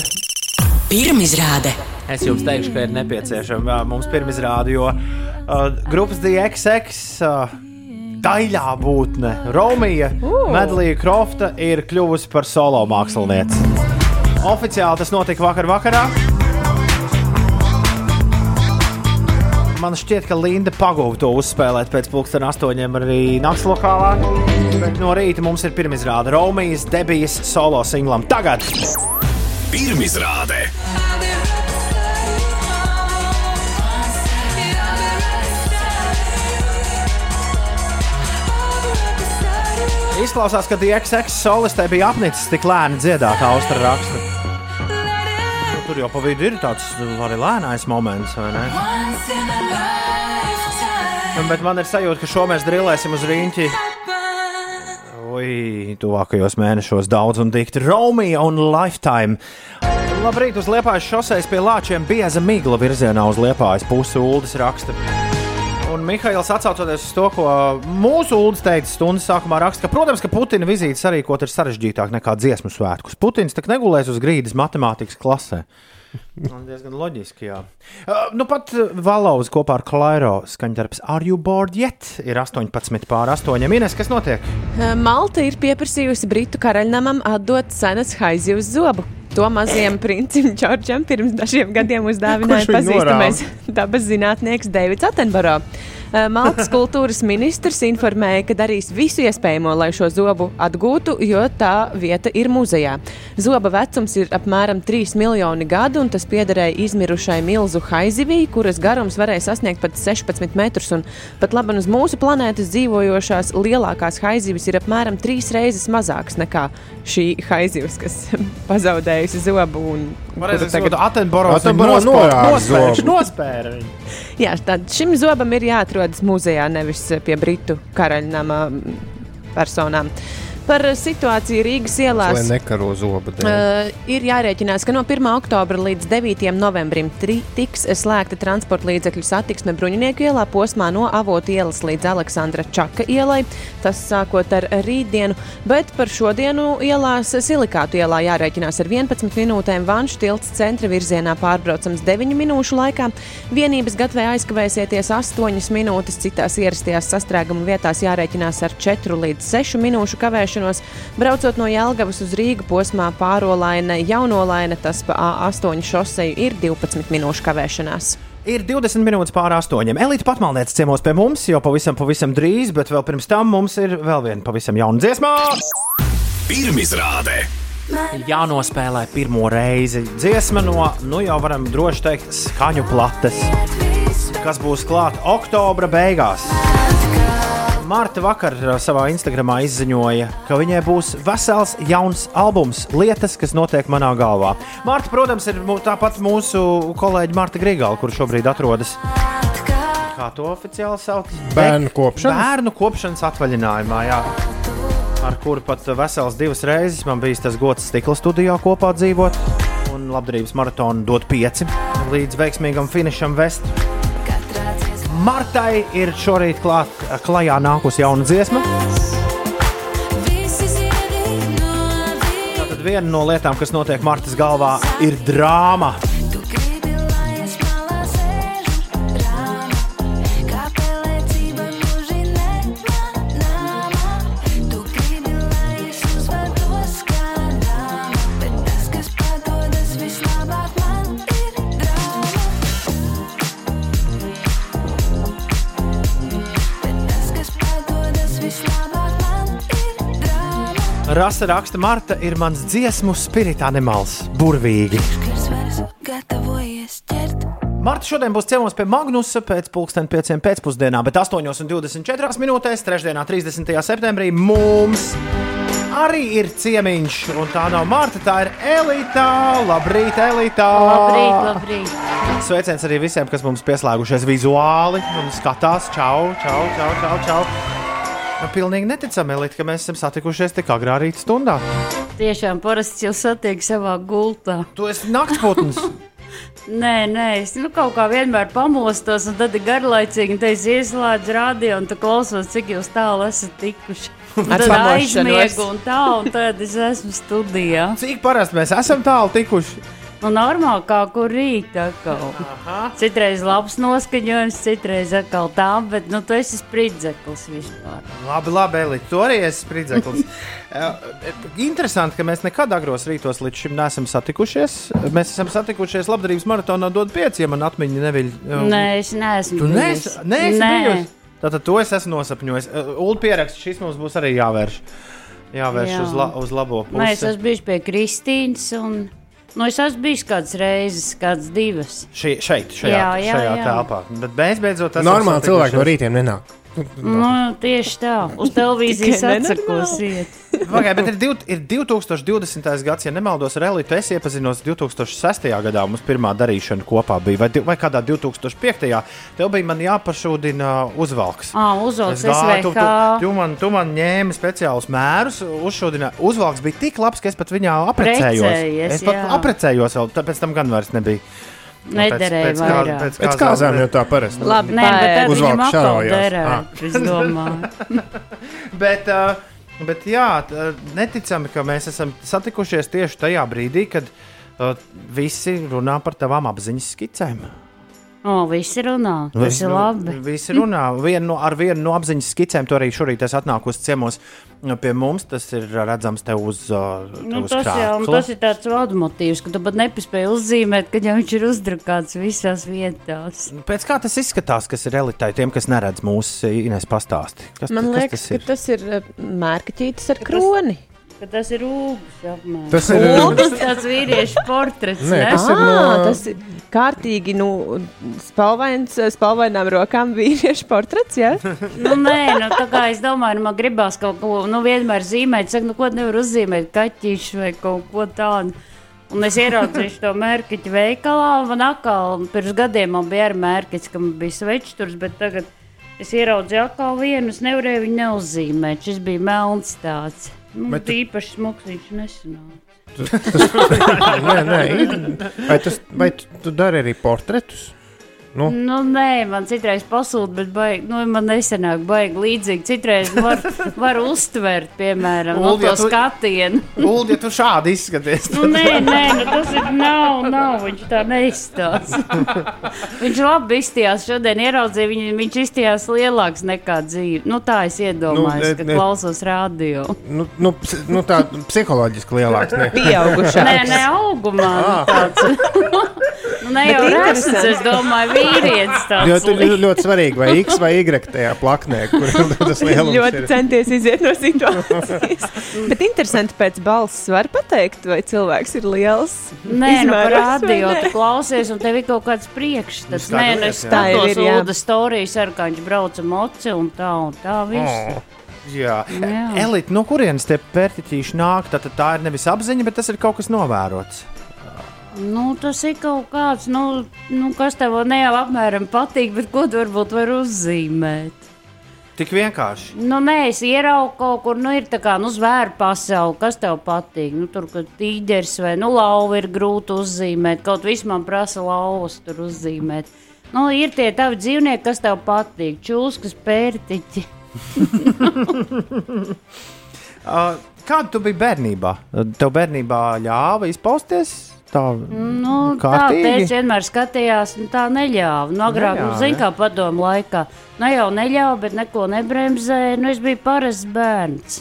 Pirmizrāde. Es jums teikšu, ka ir nepieciešama mums pirmizrāde, jo uh, grupas DXX uh, daļā būtne Romija uh. Medlija Krofta ir kļuvusi par solo mākslinieci. Oficiāli tas notika vakar vakarā. Man šķiet, ka Linda pagūda to uzspēlēt pēc pusdienas astoņiem arī naktas lokālā. Bet no rīta mums ir pirmizrāde Romijas debijas solo singlam. Tagad! Pirmizrāde. Izklausās, ka DXX solistē bija apnicis tik lēni dziedāt austra rakstu. Tur jau pa vidu ir tāds arī lēnais moments, vai ne? Nu, Bet man ir sajūta, ka šo mēs drillēsim uz rīņķi. Ui, tuvākajos mēnešos daudz un dikti Romija un Lifetime. Labrīt, uz Liepājas šoseis pie Lāčiem bieza migla virzienā uz Liepājas pusi Uldis raksta. Un Mihails atsaucoties uz to, ko mūsu Uldis teica stundas sākumā, raksta, ka, protams, ka Putina vizītes arī kaut ir sarežģītāk nekā dziesmu svētkus. Putins tak negulēs uz grīdas matemātikas klasē. Man diezgan loģiski, jā. Uh, nu pat Valaus kopā ar Klairo skaņdarbs Are You Bored Yet? ir 18 pār 8. Ines, kas notiek? Malta ir pieprasījusi Britu karaļnamam atdot senas haizi uz zobu. To mazajam princim Čorčam pirms dažiem gadiem uzdāvināja pazīstamais dabas zinātnieks Deivids Attenborough. Eh, Maltas kultūras ministrs informēja, ka darīs visu iespējamo, lai šo zobu atgūtu, jo tā vieta ir muzejā. Zoba vecums ir apmēram 3 miljoni gadu, un tas piederēja izmirušai milzu haizivī, kuras garums varēja sasniegt pat 16 metrus. Pat labi uz mūsu planētas dzīvojošās lielākās haizivis ir apmēram trīs reizes mazākas nekā šī haizivis, kas pazaudējusi zobu. un Kuru tagad Atenboro Atenboro norāda zobu. nospēra viņu. Jā, tad šim zobam ir jāatrodas muzejā, nevis pie Britu karaļnama personām. Par situāciju Rīgas Lai ielās. nekaro zobu. dēļ. Uh, ir jārēķinās, ka no 1. oktobra līdz 9. novembrim tri, tiks slēgta transporta līdzekļu satiksme Bruņinieku ielā posmā no Avotu ielas līdz Aleksandra Čaka ielai. Tas sākot ar rītdienu, bet par šodienu ielās Silikātu ielā jārēķinās ar 11 minūtēm. Vanšu tilts centra virzienā pārbraucams 9 minūšu laikā. Vienības gatvē aizkavēsieties 8 minūtes, citās ierastajās sastrēguma vietās jārēķinās ar 4 līdz 6 minūšu kavēšanos. Braucot no Jelgavas uz Rīgu posmā pārolaina, jaunolaina, tas pa A8 šoseju ir 12 minūšu kavēšanās. Ir 20 minūtes pāri astoņiem. Elīte patmalniece ciemos pie mums jau pavisam, pavisam drīz, bet vēl pirms tam mums ir vēl viena pavisam jauna dziesma. Pirmizrāde. Jānospēlē pirmo reizi dziesma no, nu jau varam droši teikt, skaņu plates, kas būs klāta oktobra beigās. Marta vakar uh, savā Instagramā izziņoja, ka viņai būs vesels jauns albums, lietas, kas notiek manā galvā. Marta, protams, ir tāpat mūsu kolēģi Marta Grigala, kur šobrīd atrodas. Kā to oficiāli sauc? Bērnu kopšanas? Bērnu kopšanas atvaļinājumā, jā. Ar kuru pat vesels divas reizes man bija tas gods stikla studijā kopā dzīvot. Un labdarības maratonu dot pieci līdz veiksmīgam finišam vest. Martai ir šorīt klāt, klajā nākusi jauna dziesma. Tad viena no lietām, kas notiek Martas galvā, ir drāma. Rasa raksta, Marta ir mans dziesmu spirita animāls, burvīgi. Marta šodien būs ciemos pie Magnusa pēc pusdienas pieciem pēcpusdienā, bet 8,24 minūtēs, 3. 30. septembrī mums arī ir ciemiņš. Un tā nav Marta, tā ir Elīta. Labrīt, Elīta! Labrīt, labrīt. Sveiciens arī visiem, kas mums pieslēgušies vizuāli un skatās. Čau, čau, čau, čau! čau. Nu, pilnīgi neticami, Elīte, ka mēs esam satikušies tik agrā rīta stundā. Tiešām parasti jau satiek savā gultā. Tu esi naktsputns. Nē, nē, es nu, kaut kā vienmēr pamostos, un tad ir garlaicīgi, un te es ieslēdzu radio, un tu klausos, cik jūs tālu esat tikuši. Un tad aizmiegu, un tā, un tad es esmu studijā. Cik parasti mēs esam tālu tikuši? Nu, normāli kā kur rīt atkal. Citreiz labs noskaņojums, citreiz atkal tā, bet nu tu esi spridzeklis vispār. Labi, labi, Elīte, tu arī esi spridzeklis. Eh, Interesanti, ka mēs nekad agros rītos līdz šim neesam satikušies. Mēs esam satikušies labdarības maratonā, dod pieci, ja man atmiņa neviļ. Nē, es neesmu. Tu neesi neesi bijusi? Tātad to es esmu nosapņojis. Ulu pieraksts, šis mums būs arī jāvērš. Jāvērš Jā. uz, la, uz labo pusi. Nē, es esmu bijis pie Kristīnas. Un... Nu, es esmu bijis kādas reizes, kādas divas. Šī, šeit, šajā, Jā, jā, šajā jā. telpā. Bet mēs beidzot esam Normāli cilvēki no rītiem nenāk. Nu, tieši tā. Uz televīzijas atsakos iet. Pagaid, bet ir, div, ir 2020. gads, ja nemaldos, ar Elitu. Es iepazinos 2006. gadā. Mums pirmā darīšana kopā bija, vai, vai kādā 2005. Tev bija man jāpašūdina uzvalks. Ā, uzvalks Es gāju, tu, tu, tu, man, tu man ņēmi speciālus mērus, uzšūdināji. Uzvalks bija tik labs, ka es pat viņā aprecējos. Precējies, es pat jā. aprecējos, vēl tāpēc tam gan vairs nebija. Nu, Nederēja kā- vairāk. pēc, Pēc kāzām jau tā parasti. Labi, nē, bet tad viņam atkal derētu, Ah. es domāju. bet, uh, bet jā, neticami, ka mēs esam satikušies tieši tajā brīdī, kad uh, visi runā par tavām apziņas skicēm. O, visi runā. Tas Visi- ir labi. Visi runā. Vienu, no- ar vienu no apziņas skicēm tu arī šorīt esi atnākusi ciemos pie mums. Tas ir redzams te uz, te Nu, uz tas, jau, tas ir tāds vadu motīvs, ka tu pat nepaspēji uzzīmēt, ka jau viņš ir uzdrukāts visās vietās. Pēc kā tas izskatās, kas ir elitai, tiem, kas neredz mūsu Ines pastāstī? Kas, Man kas liekas, tas ka ir? tas ir mērķītis ar kroni. Ka tas ir apmēram. Tas ir- Ūdens tāds vīriešu portrets. Nē, ne? tas, ir no... tas ir kārtīgi nu, spalvains, spalvainām rokām vīriešu portrets. Ja? Nu, nē, nu, tā kā es domāju, nu, man gribās kaut ko nu, vienmēr zīmēt. Saka, nu, ko nevar uzzīmēt, kaķīšu vai kaut ko tādu. Un es ieraudzīju to mērķi veikalā. un Man atkal pirms gadiem man bija arī mērķis, ka man bija svečturs, bet tagad es ieraudzīju atkal vienu. Es nevarēju viņu neuzzīmēt. Šis bija melns tāds. Nu, Bet tu- īpaši smuks viņš nesanāca. Tas, nē, nē, ir- vai, tas, vai tu, tu dari arī portretus? Nu, Nu, nē, man citreiz pasūta, bet baigi, nu, man nesenāk baigi līdzīgi. Citreiz var, var uztvert, piemēram, no Uldi, ja to tu- skatienu. Ulu, ja tu šādi izskaties. Nu, nē, nē, nu, tas ir nav, nav, viņš tā neizstāsta. viņš labi izstījās šodien, ieraudzīja, viņ, viņš izstījās lielāks nekā dzīve. Nu, tā es iedomājos, Nu, nu, ne- ka ne- klausos radio. nu, nu, ps- nu tā psiholoģiski lielāks. Ne? Nē, nē, augumā. Nu, Ah. tāds. nu, ne jau interesanti. es domāju, tur ir liels. ļoti svarīgi, vai X vai Y tajā plaknē, kur tas lielums ļoti ir. centies iziet no situācijas. Bet interesanti, pēc balss var pateikt, vai cilvēks ir liels. Nē, nu, par radio tu klausies, un tev ir kaut kāds priekšstats. Nē, nu, es skatos ir, jā. Ulda stāstījis, ar kā viņš brauca moci un tā, un tā viss. Oh. Jā, Jā. Elite, no kurienes tie pērtiķīši nāk? Tad tā ir nevis apziņa, bet tas ir kaut kas novērots. Nu, tas ir kaut kāds, nu, nu kas tev ne jau apmēram patīk, bet ko tu varbūt var uzzīmēt. Tik vienkārši. Nu, nē, es ieraugu kaut kur, nu, ir tā kā, nu, zvēru pasaule, kas tev patīk. Nu, tur, kad tīģeris vai, nu, lauva ir grūti uzzīmēt, kaut viss man prasa lauvas tur uzzīmēt. Nu, ir tie tavi dzīvnieki, kas tev patīk, čūskas, pērtiķi. Uh, kāda tu biji bērnībā? Tev bērnībā ļāva izpausties tā Nu, teikt, vienmēr skatījās, nu, tā neļāva. Nu, agrāk, nu, Neļāva, zin, ne? kā padomu laikā, nu, jau neļāva, bet neko nebremzēja. Nu, es biju parasts bērns.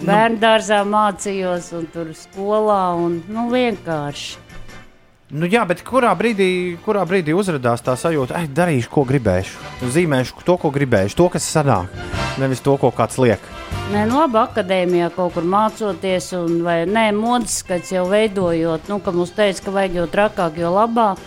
Bērnu dārzā mācījos, un tur skolā, un nu, vienkārši. Nu, jā, bet kurā brīdī, kurā brīdī uzrādījās tā sajūta, ka darīšu, ko gribēšu. Zīmēšu to, ko gribēšu, to, kas sanāk, nevis to, ko kāds liek. Nē, nu, labi, akadēmijā kaut kur mācoties, un vai nē, modes skats jau veidojot, nu, ka mums teica, ka vajag jau trakāk, jo labāk.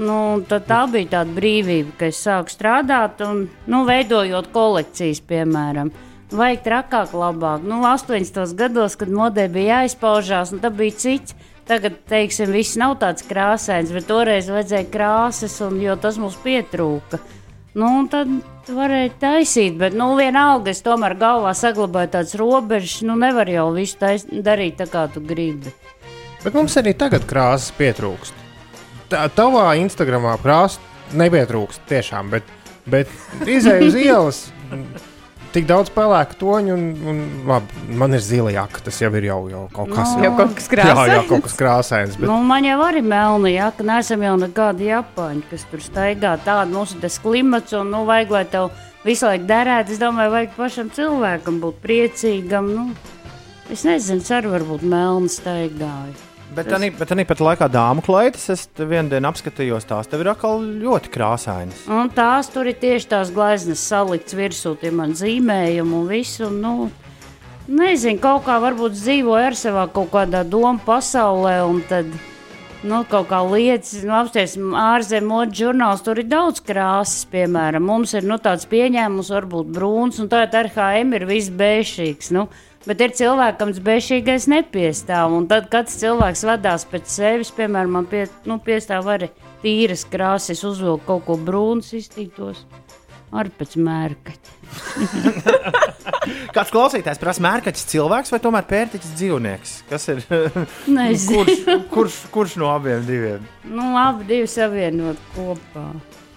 Nu, tā bija tāda brīvība, ka es sāku strādāt un nu, veidojot kolekcijas, piemēram. Vajag trakāk, labāk. Nu, 80. gados, kad modē bija jāizpaužās, nu, tad bija cits. Tagad, teiksim, viss nav tāds krāsains, bet toreiz vajadzēja krāsas, un, jo tas mums pietrūka. Nu, un tad varēja taisīt, bet nu, vienalga es tomēr galvā saglabāju tādas robežas. Nu, nevar jau visu tais, darīt tā, kā tu gribi. Bet mums arī tagad krāsas pietrūkst. Tā, tavā Instagramā krāsa nepietrūkst tiešām, bet, bet izēju uz ielas. Tik daudz pelēku toņu, un, un labi, man ir zila jaka. Tas jau ir jau, jau kaut kas Nu. Jau kaut kas Jā, jā, krāsains. kaut kas krāsains. Bet... Nu, man jau arī melna jaka, neesam jau nekādi japāņi, kas tur staigā. Tāda mums ir tas klimats, un nu, vajag, lai tev visu laiku derētu. Es domāju, vajag pašam cilvēkam būt priecīgam. Nu, es nezinu, arī varbūt melna staigāju. Bet tā bet arī pat laikā dāmu kleitas, es te vienu dienu apskatījos tās, tev ir atkal ļoti krāsainas. Un tās tur ir tieši tās gleznas salikts virsū, tie man zīmējumi un visu. un, Nu, nezinu, kaut kā varbūt dzīvoju ar savā kaut kādā domu pasaulē, un tad nu, kaut kā lietas, nu, apsties ārzemju modes žurnāls, tur ir daudz krāsas, piemēram. Mums ir nu, tāds pieņēmums, varbūt brūns, un tagad RHM ir viss bēšīgs. Nu, Bet ir cilvēki, kam tas bēšīgais nepiestāv. Un tad katrs cilvēks vadās pēc sevis. Piemēram, man pie, nu, piestāv arī tīras krāsas, uzvilku kaut ko brūnu, iztītos. Arī pēc mērķa. Kāds klausītājs prasa, mērķis cilvēks vai tomēr pērtiķis dzīvnieks? Kas ir? Kurš, kurš, kurš no abiem diviem? Nu, abi divi savienot kopā.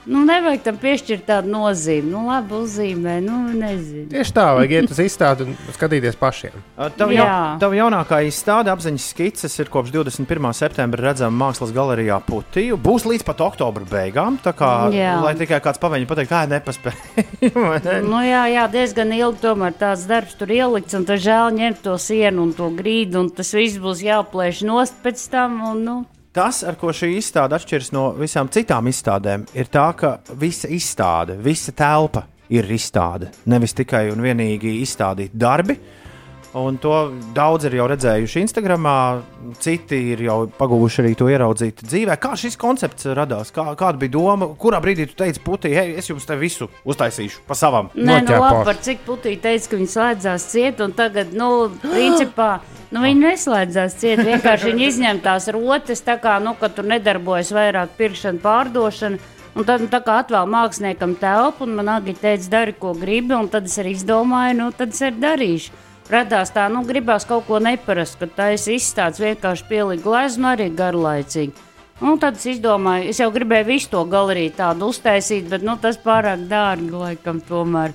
Nu, nevajag tam piešķirt tādu nozīmi. Nu, labi, uzzīmē, nu, nezinu. Tieši tā, vajag iet uz izstādi un skatīties pašiem. Tava, ja, tava jaunākā izstāde apziņas skices ir kopš 21. septembra redzama Mākslas galerijā Putiju. Būs līdz pat oktobra beigām. Tā kā, Jā. lai tikai kāds pavēņi pateikt, ka nepaspēja. vai ne? Nu, jā, jā, diezgan ilgi tomēr tāds darbs tur ielikts, un tad žēl ņemt to sienu un to grīdu, un tas viss būs jāplēš nost pēc tam. Un, nu, Tas, ar ko šī izstāde atšķiras no visām citām izstādēm, ir tā, ka visa izstāde, visa telpa ir izstāde. Nevis tikai un vienīgi izstādīti darbi. Un to daudz ir jau redzējuši Instagram, citi ir jau pagūguši arī to ieraudzīt dzīvē. Kā šis koncepts radās? Kā, kāda bija doma? Kurā brīdī tu teici, Putī, hei, es jums te visu uztaisīšu pa savam? Nē, nu labi, par cik putīti teica, ka viņi slēdzās ciet, un tagad, nu, principā, nu, viņi neslēdzās ciet. Vienkārši viņi izņem tās rotas, tā kā, nu, ka tur nedarbojas vairāk pirkšana, pārdošana. Un tad, nu, tā kā atvēl māksliniekam telpu, un man arī teica, dari, ko gribi, un tad es arī izdomāju, nu, tad es arī darīšu. Radās tā, nu, gribās kaut ko neparastu, ka tā es izstādes vienkārši pieliku gleznu arī garlaicīgi. Un tad es izdomāju, es jau gribēju visu to galeriju tādu uztaisīt, bet nu, tas pārāk dārgi laikam tomēr.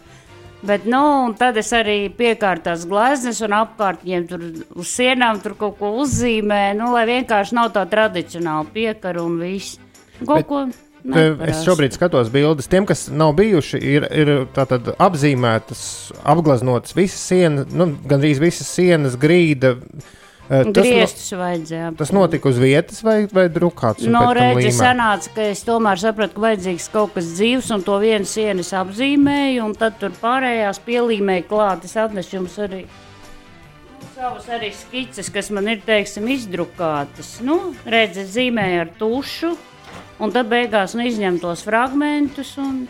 Bet, nu, tad es arī piekārtu tās gleznas un apkārt viņiem tur uz sienām tur kaut ko uzzīmē, nu, lai vienkārši nav tā tradicionāla piekara un viss. Kaut Bet- ko. Es šobrīd skatos bildes. Tiem, kas nav bijuši, ir, ir apzīmētas, apgleznotas visas sienas, nu, gandrīz visas sienas, grīda. Eh, Tas, no, Griestus vajadzēja. tas notika uz vietas vai, vai drukāts? No redzes sanāca, ka es tomēr sapratu, ka vajadzīgs kaut kas dzīves, un to vienu sienu es apzīmēju, un tad tur pārējās pielīmēju klāt. Es atnesu jums arī savas arī skices, kas man ir, teiksim, izdrukātas. Nu, redzes zīmēju ar tušu, un tad beigās nu, izņem tos fragmentus un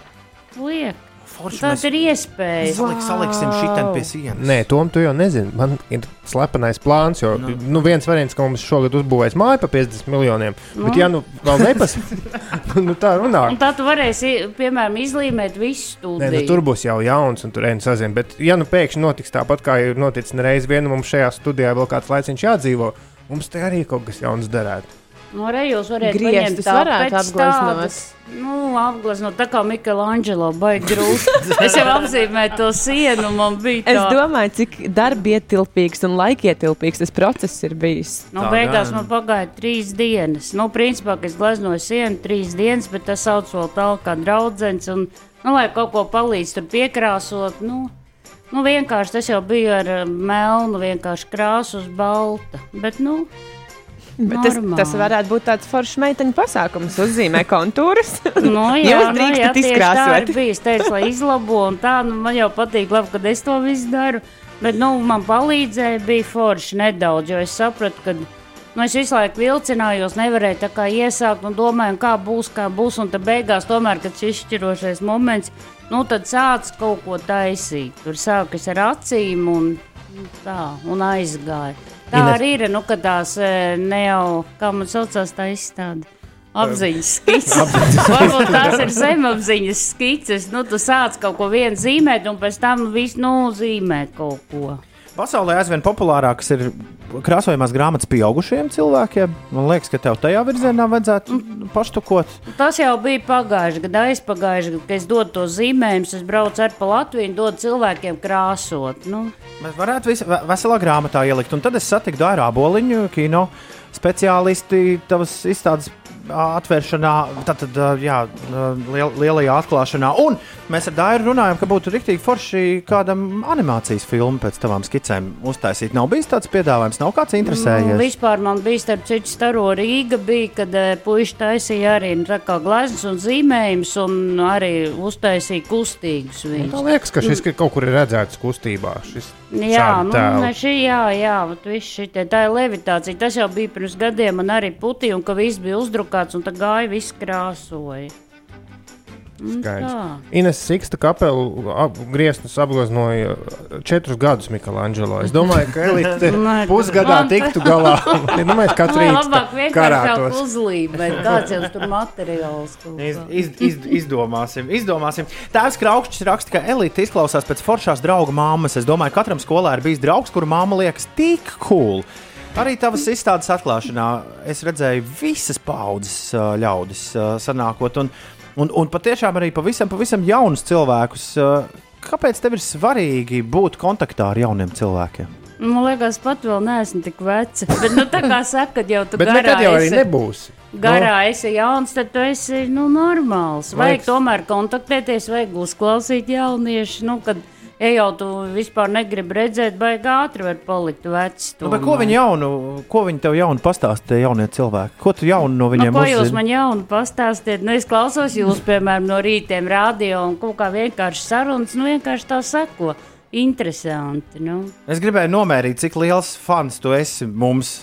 liek. Forši Tā mēs ir iespēja. Salik, saliksim šitien pie sienas. Nē, Tom, tu jau nezini. Man ir slepenais plāns, jo nu. Nu, viens variants, ka mums šogad uzbūvēs māju par 50 miljoniem. Nu. Bet, ja nu vēl nepasaka, nu tā runā. Un tā tu varēsi, piemēram, izlīmēt visu stūri. Nē, nu, tur būs jau jauns, un tur ēna sazina. Bet, ja nu pēkšņi notiks tāpat, kā ir noticis reiz viena, mums šajā studijā vēl kāds laiciņš jādzīvo, mums te arī kaut kas jauns derētu. No Nu, rejos varētu Griestus paņemt varētu tāpēc apgleznot. tādas, Nu, tā kā Michelangelo, baigi grūti. es jau apzīmēju to sienu, man bija tā. Es domāju, cik darbietilpīgs un laikietilpīgs tas process ir bijis. Nu, beigās man pagāja trīs dienas. Nu, principā, es gleznoju sienu trīs dienas, bet tas sauc vēl tālāk kā draudzens. Un, nu, lai kaut ko palīdz tur piekrāsot, nu, nu, vienkārši tas jau bija ar eh, melnu, vienkārši krāsu uz balta. Bet, nu, tas, tas varētu būt tāds foršs meiteņu pasākums, uzzīmē kontūrus. Nu, jā, Jūs nu, jā, drīkstat tieši Tā izkrāsot. ir bijis, teicu, lai izlabo, un tā, nu, man jau patīk, labi, kad es to visu daru. Bet, nu, man palīdzēja, bija forši nedaudz, jo es sapratu, ka, nu, es visu laiku vilcinājos, nevarēju tā kā iesākt un domāju, kā būs, kā būs, un tad beigās tomēr, kad šis izšķirošais moments, nu, tad sāc kaut ko taisīt. Tur sākas ar acīm un tā, un aizgāja. Tā Ines- arī ir, nu, ka tās eh, ne jau, kā man saucās tā izstāde. Apziņas skices. Varbūt tās ir zemapziņas skices. Nu, tu sāc kaut ko vienu zīmēt, un pēc tam viss nu, zīmē kaut ko. Pasaulē aizvien populārākas ir krāsojamās grāmatas pieaugušiem cilvēkiem. Man liekas, ka tev tajā virzienā vajadzētu paštukot. Tas jau bija pagājušajā gadā, aizpagājušajā gadā, kad es dodu to zīmējumus. Es braucu ar pa Latviju un dodu cilvēkiem krāsot. Nu, Mēs varētu visu ve- veselā grāmatā ielikt. Un tad es satiku Dāru Aboliņu, kino speciālisti tavas izstādes atvēršanā, tātad, ā, jā, liel, lielajā atklāšanā. Un mēs ar Dāru runājam, ka būtu rīktīgi forši kādam animācijas filmu pēc tavām skicēm uztaisīt. Nav bijis tāds piedāvājums, nav kāds Nu, interesējies. vispār man bija starp citu staro Rīga, bija, kad e, puiši taisīja arī nu, tā kā gleznas un zīmējums, un arī uztaisīja kustīgus viņus. Tā liekas, ka šis kaut kur ir redzēts kustībā. Šis Jā, nu, ne šī, jā, jā viss šitie, tā ir levitācija. Tas jau bija pirms gadiem, man arī putīja, un ka viss bija uzdrukāts, un tā gāja, viss krāsoja. Mm, Skaidrs. tā. Ines Siksta kapelu ap, griestus apgleznoja četrus gadus Mikelangelo. Es domāju, ka Elīte pusgadā tiktu galā. Katru Lai rītu labāk vienkārši karātos. sāk uzlīmēt, kāds jau tur materiāls. Iz, iz, iz, izdomāsim, izdomāsim. Tēvs Kraukšķis raksta, ka Elīte izklausās pēc foršās drauga māmas. Es domāju, ka katram skolā ir bijis draugs, kuru māma liekas tik cool. Arī tavas izstādes atklāšanā es redzēju visas paudzes ā, ļaudis ā, sanākot. Un Un, un patiešām arī pavisam, pavisam jaunus cilvēkus. Uh, kāpēc tev ir svarīgi būt kontaktā ar jauniem cilvēkiem? Man liekas, pat vēl neesmu tik veca. Bet, nu, tā kā saka, kad jau tu Bet garā nekad jau arī esi- nebūsi. Garā esi jauns, tad tu esi nu, normāls. Vajag Vajag- tomēr kontaktēties, vajag uzklausīt jauniešu. Nu, kad ja jau tu vispār negribi redzēt, vai ātri var palikt vecs. Nu, ko viņi jaunu, ko viņi tev jaunu pastāstīja, jaunie cilvēki? Ko tu jaunu no viņiem Nu, ko jūs man jaunu pastāstiet? Nu, es klausos jūs, piemēram, no rītiem rādio un kaut kā vienkārši sarunas, nu vienkārši tā seko. Interesanti. Nu. Es gribēju nomērīt, cik liels fans tu esi mums.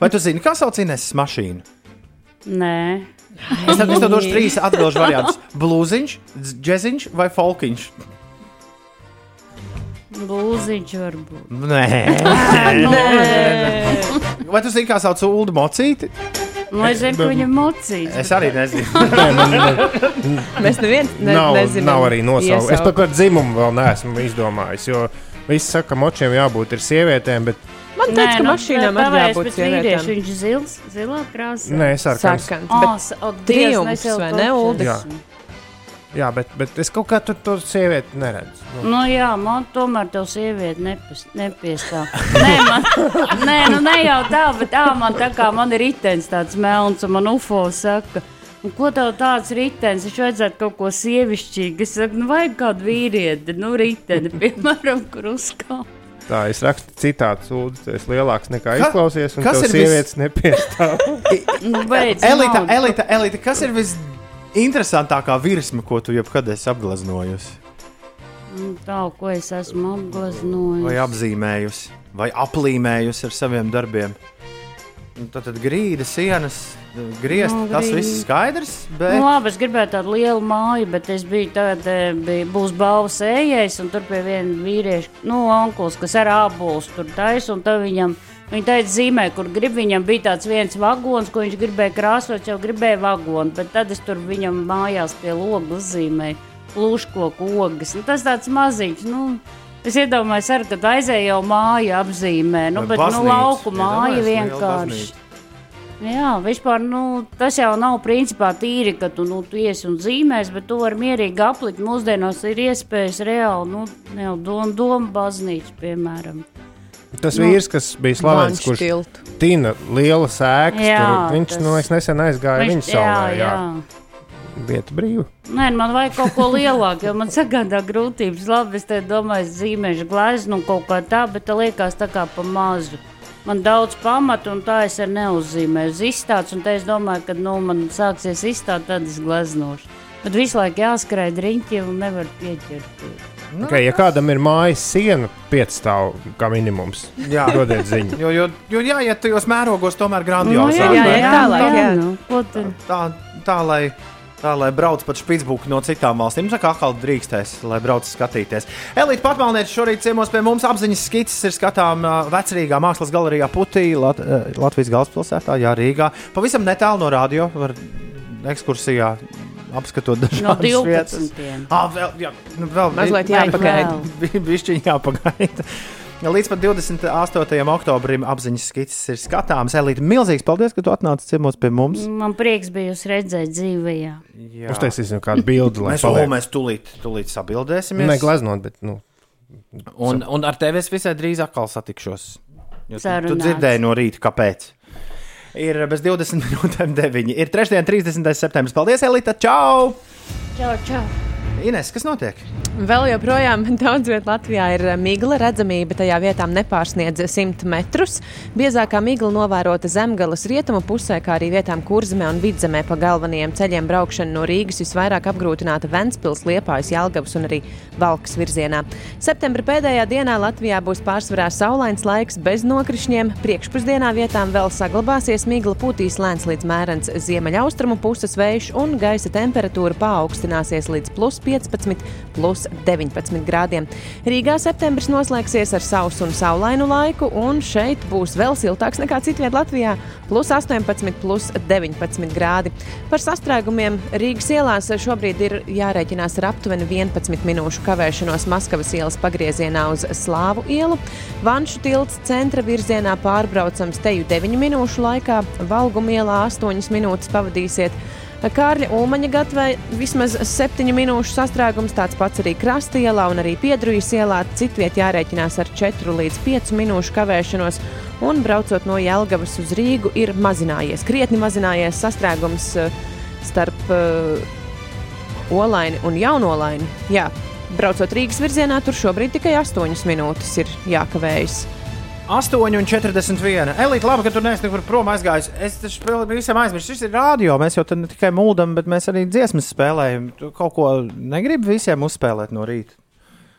Vai tu zini, kā sauc Ines mašīnu? Nē. Es tev došu trīs atbildžu variantus - blūziņš, džeziņš vai folkiņš. Būziņš varbūt. Nē, Nē. Vai tu zini, kā sauc Ulu Mocīti? Nu, es zinu, ka viņa ir mocīts. Es arī nezinu. Mēs neviens ne, nav, nezinām. nav arī nosaukums. Es pat par dzimumu vēl neesmu izdomājis. Jo visi saka, ka močiem jābūt ir sievietēm, bet Man teica, ka mašīnām arī jābūt vīrieši. sievietēm. Viņš ir zils, zilā krāsā. Nē, sarkans. Sarkans, Oh, Dievs, vai ne. Uldis? Jā. Jā, bet, bet es kaut kā tur to sievieti neredzu. Nu, Nu, jā, man tomēr tev sieviete nepiestāv. Nē, man, nē, nu ne jau tā, bet tā man tā kā man ir ritenis tāds melns, un man UFO saka. Un ko tev tāds ritenis? Viņš vajadzētu kaut ko sievišķīgu. Es saku, nu vajag kādu vīrieti, nu riteni, piemēram, kur uzkāpt. tā es rakstu citātu sūdu, tu esi lielāks nekā Ka- izklausies, un kas tas ir vis- sievietes nepiestāv. Nu, beidz Elita, elita, elita, kas ir visinteresantākā virsma, ko tu jebkad esi apgleznojusi? Nu, Tā, ko es esmu apgleznojis. Vai apzīmējusi, vai aplīmējusi ar saviem darbiem? Un Tad, tad grīda, sienas, griezt, Nu, tas grīda. viss skaidrs. Bet... Nu, labi, es gribēju tādu lielu māju, bet es biju tādā, bija, būs balvas ejais, un tur pie viena vīrieša, nu, onkulis, kas ar ābolus tur taisa, un tad viņam, viņa teica zīmē, kur grib, viņam bija tāds viens vagons, ko viņš gribēja krāsot, jau gribēja vagonu, bet tad es tur viņam mājās pie logu uzzīmēju plūškoku ogas. Nu, tas tāds maziņš, nu, es iedomājos, ar, kad aizēju jau māju apzīmē, nu, bet, nu, baznīcu? lauku māju Iedomājies, liela vienkārši. baznīca. Jā, vispār nu, tas jau nav principā tīri, ka tu, nu, tu iesi un zīmēs, bet tu vari mierīgi aplikt. Mūsdienās ir iespējas reāli, nu, jau doma, doma baznīca, piemēram. Tas Nu, vīrs, kas bija slavens, kurš lielas ēkas, Jā, tur, viņš tas- nu, es nesen aizgāju Viņš- viņa saulē. jā, Jā, jā. Vieta brīva. Nē, man vajag kaut ko lielāku, jo man sagādā grūtības. Labi, es te domāju, zīmēšu gleznu un kaut kā tā, bet tā liekas tā kā pa mazu. Man daudz pamatu, un tā es arī neuzzīmēju uz izstādes, un te es domāju, ka, nu, man sāksies izstāde, tad es gleznošu. Bet visu laiku jāskrēj riņķi un nevar pieķert. Nu, Okay, ja kādam ir mājas siena, piecstāv kā minimums, Jā. dodiet ziņu. Jo, jo, jo jāiet tajos mērogos, tomēr Nu, grandiozi. jā, jā, jā, tālāk, jā, jā. nu, ko tur? tā, tā, lai, tā, lai brauc pat Spitsbuku no citām valstīm. Nu, Tā kā atkal drīkstēs, lai brauc skatīties. Elīte Patmalniece šorīt ciemos pie mums apziņas skices ir skatām vecrīgā mākslas galerijā Putī, Lat Latvijas galvaspilsētā, Jā, Rīgā. Pavisam netālu no radio, var ekskursijā apskatot No dažādas vietas. 12. Ah, vēl, jā, nu, vēl Mazliet jāpagaida. Bišķiņ jāpagaida. Līdz pat 28. oktobrim apziņas skices ir skatāmas. Elīte, milzīgs paldies, ka tu atnāci ciemos pie mums. Man prieks bija jūs redzēt dzīvē. Jā. Uztaisīsim kādu bildi, lai Mēs, o, mēs tūlīt, tūlīt sabildēsimies. Negleznot, bet, nu, Un, un ar tevi es visai drīz atkal satikšos. Jo Tu, dzirdēji no rīta, kāpēc. Ir bez 20 minūtēm 9. Ir 3. un 30. septembris. Paldies, Elīte! Čau! Čau, čau! Ines, kas notiek? Vēl joprojām daudz vietā Latvijā ir eh, migla redzamība, tajā vietā nepārsniedz 100 metrus. Biezākā migla novērota zemgales rietumu pusē, kā arī vietām kurzemē un vidzemē pa galvenajiem ceļiem braukšana no Rīgas visvairāk apgrūtināta Ventspils, Liepājas, Jelgavas un arī Valkas virzienā. Septembra pēdējā dienā Latvijā būs pārsvarā saulains laiks bez nokrišņiem. Priekšpusdienā vietām vēl saglabāsies migla, pūtīs lēns līdz mērens ziemeļaustrumu puses vējš un gaisa temperatūra paaugstināsies līdz plus 15, plus 19 grādiem. Rīgā septembris noslēgsies ar sausu un saulainu laiku, un šeit būs vēl siltāks nekā citviet Latvijā - plus 18, plus 19 grādi. Par sastrēgumiem Rīgas ielās šobrīd ir jārēķinās ar aptuveni 11 minūšu kavēšanos Maskavas ielas pagriezienā uz Slāvu ielu. Vanšu tilts centra virzienā pārbraucams teju 9 minūšu laikā, Valguma ielā 8 minūtes pavadīsiet. Kārļa Ulmaņa gatavē vismaz 7 minūšu sastrēgums, tāds pats arī Krasta ielā un arī Piedrujas ielā. Citviet jārēķinās ar 4 līdz 5 minūšu kavēšanos, un braucot no Jelgavas uz Rīgu ir mazinājies, krietni mazinājies sastrēgums eh, starp uh, Olaini un Jaunolaini. Jā, braucot Rīgas virzienā, tur šobrīd tikai 8 minūtes ir jākavējas. 8,41. Elīte, labi, ka tu neesi nekur prom aizgājis. Es taču visam aizmirsu. Šis ir rādio. Mēs jau te ne tikai mūldam, bet mēs arī dziesmas spēlējam. Tu kaut ko negribi visiem uzspēlēt no rīta.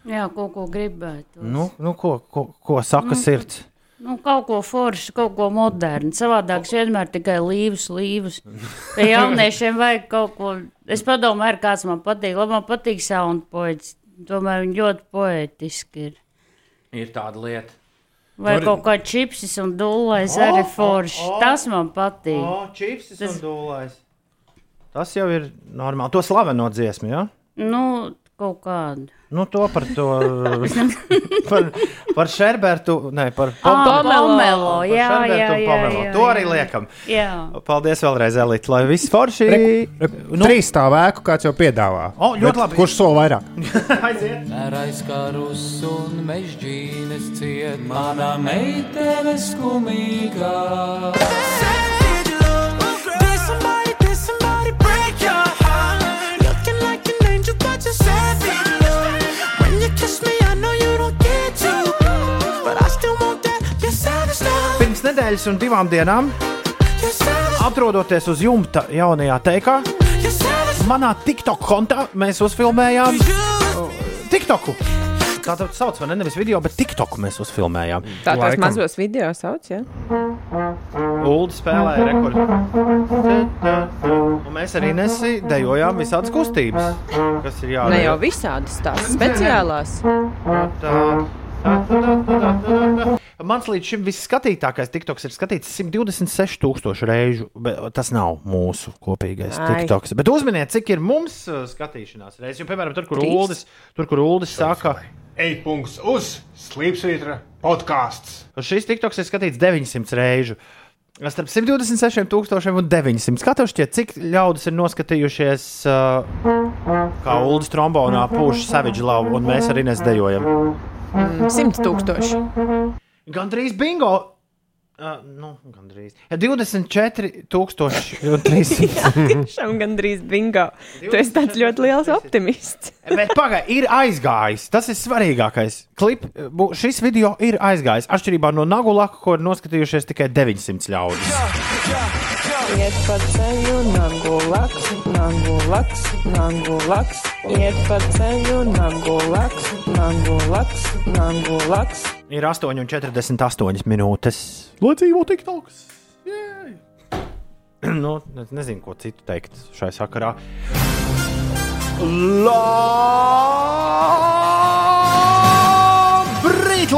Jā, kaut ko gribētu. Nu, nu, ko, ko, ko saka Nu, sirds? Nu, kaut ko foršu, kaut ko modernu. Savādāk vienmēr tikai līvus, līvus. Pie jauniešiem vajag kaut ko. Es padomāju, kāds man patīk. Labi, man patīk sound poets. Tomēr viņi ļoti poetiski ir. Ir tāda lieta. Vai Tur- kaut kā čipsis un dūlais O, arī forši. o. Tas man patīk. O, čipsis Tas- un dūlais. Tas jau ir normāli. To slaveno dziesmu, jā? Ja? Nu, kaut kādu. Nu, to par to. par, par Šerbertu, ne, par Pomelo. Jā, jā, un jā, Pomelo. jā, To arī liekam. Jā. Paldies vēlreiz, Elīte, lai viss forši. Nu, Trīs stāv ēku, kāds jau piedāvā. O, ļoti Bet labi. Kurš soli vairāk? Aiziet! Aizkarus un mežģīnes ciet, mana meitene skumīgā. Nedēļas un divām dienām, atrodoties uz jumta jaunajā teikā, manā TikTok kontā mēs uzfilmējām uh, TikToku. Tā tā sauc, vai ne? Nevis video, bet TikToku mēs uzfilmējām. Tā tās mazos video sauc, jā. Ulu spēlēja rekordu. Un mēs arī nesidejojām visādas kustības, kas ir jādara. Ne jau visādas tās speciālās. Mans līdz šim visskatītākais TikToks ir skatīts 126,000 reižu. bet Tas nav mūsu kopīgais Ai. TikToks. Bet uzminiet, cik ir mums uh, skatīšanās reizes. Jo, piemēram, tur, kur. Uldis, tur, kur Uldis saka, Ej, punkts uz Slīpsvītra podkāsts. šis TikToks ir skatīts 900 reižu. Starp 126,000 un 900. Kā tev šķiet, cik ļaudis ir noskatījušies, uh, kā Uldis trombonā pūš Savage Love, un mēs arī nesdejojam? Mm, Simt tūkstoši. Gandrīz bingo! Uh, nu, gandrīz. Ja 24,300. Tiešām gandrīz bingo. Tu esi tāds ļoti liels optimists. Bet pagaidi, ir aizgājis. Tas ir svarīgākais. Klip, bu- šis video ir aizgājis. Atšķirībā no Nagulaka, ko ir noskatījušies tikai 900 ļaudis iet pa ceļu, nagu laks, nagu laks, nagu laks, iet pa ceļu, nagu laks, nagu laks, nagu laks. Ir 8,48 minūtes. Lai dzīvo tik augsts! Yeah! nu, es nezinu, ko citu teikt šai sakarā. Lā!